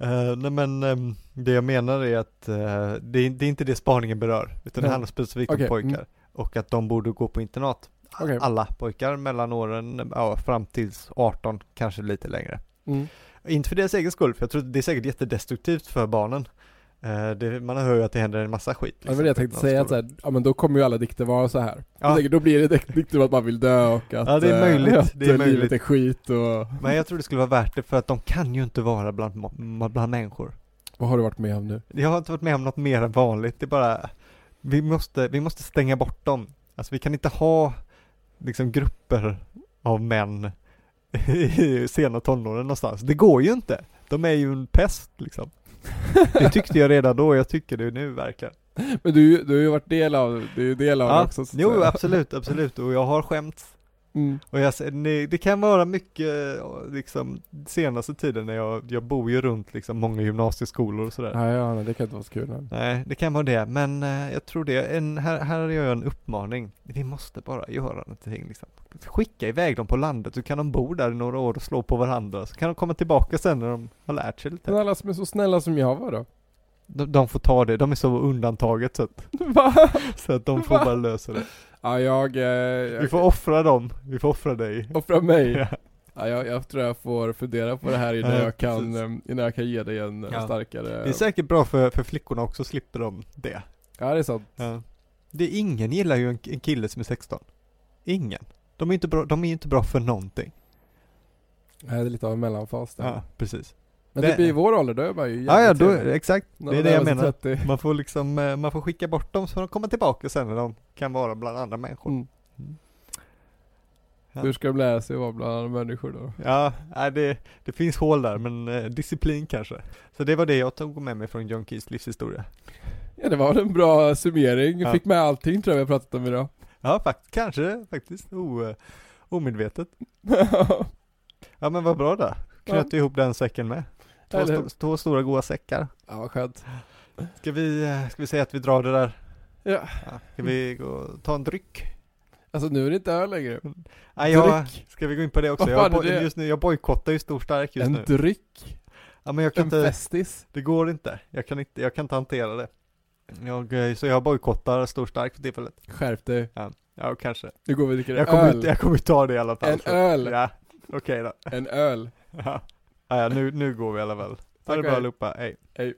Eh, nej men ehm, det jag menar är att eh, det, det är inte det spaningen berör, utan det Nej. handlar specifikt Okej, om pojkar. mm. Och att de borde gå på internat. Okej. Alla pojkar mellan åren, ja, fram tills 18, kanske lite längre. Mm. Inte för deras egen skull, för jag tror att det är säkert jättedestruktivt för barnen. Eh, det, man hör ju att det händer en massa skit. Ja, det var det jag tänkte säga, att så här, ja men då kommer ju alla dikter vara så här. Ja. Tänker, då blir det dik- dikter om att man vill dö och att, Ja, det är eh, möjligt. att Det är livet möjligt. är skit och... Men jag tror det skulle vara värt det för att de kan ju inte vara bland, bland människor. Vad har du varit med om nu? Jag har inte varit med om något mer än vanligt, det är bara Vi måste, vi måste stänga bort dem Alltså vi kan inte ha liksom grupper av män *laughs* i sena tonåren någonstans. Det går ju inte. De är ju en pest liksom. *laughs* Det tyckte jag redan då, jag tycker det nu verkligen. Men du, du har ju varit del av, du är ju del av det Ja, också. så jo absolut, absolut. Och jag har skämts. Mm. Och jag, ser- det, kan vara mycket, liksom, senaste tiden när jag, jag bor ju runt liksom många gymnasieskolor och sådär. Ja, ja, men det kan inte vara så kul. nej. Nej, det kan vara det, men eh, jag tror det, en, här, här gör jag en uppmaning. Vi måste bara göra någonting liksom. Skicka iväg dem på landet, så kan de bo där i några år och slå på varandra, så kan de komma tillbaka sen när de har lärt sig Men lite. alla som är så snälla som jag var då? De, de får ta det, de är så undantaget så att, *laughs* Va? så att de *laughs* får Va? bara lösa det. Ja, jag... eh, jag Vi får offra dem, vi får offra dig. offra mig. Ja. Ja, jag, jag tror jag får fundera på det här innan, Ja, jag, kan, precis. eh, innan jag kan ge dig en eh, Ja. starkare... Det är säkert bra för, för flickorna också, slipper de det. Ja, det är sant. Ja. Det är ingen gillar ju en, en kille som är 16. Ingen. De är inte bra, de är inte bra för någonting. Det är lite av en mellanfas där. Ja, precis. Men Det- typ i vår ålder, då är man ju Ja, ja, då, exakt. Det är det jag menar. 30. Man får liksom, eh, man får skicka bort dem så de komma tillbaka sen när de kan vara bland andra människor. Mm. Mm. Ja. Hur ska de lära sig att vara bland andra människor då? Ja, nej, det, det finns hål där, men eh, disciplin kanske. Så det var det jag tog med mig från John Keys livshistoria. Ja, det var en bra summering. Ja. Fick med allting tror jag vi har pratat om idag. Ja, fakt kanske faktiskt. O, eh, omedvetet. *laughs* Ja, men vad bra där. Knöt ihop den säcken med. Två, Eller sto- två stora goda säckar. ja, vad skönt. Ska vi, ska vi säga att vi drar det där? Ja. Ja. Ska vi gå och ta en dryck? Alltså nu är det inte öl längre. Nej, jag, Dryck. ska vi gå in på det också? Jag, det? just nu, jag bojkottar ju stor stark just En nu. dryck. Ja, men jag kan En inte, festis. det går inte. Jag kan inte, jag kan inte hantera det. Jag, eh, så jag bojkottar stor stark för tillfället. Skärp dig. Ja, kanske. Nu går vi och dricker Jag kommer, öl. ut, jag kommer ta det i alla fall. En Så- öl. Ja, okej då. En öl. Ja, ja, ja nu, nu går vi i alla fall. Ha det bra allihopa, hej. Hej.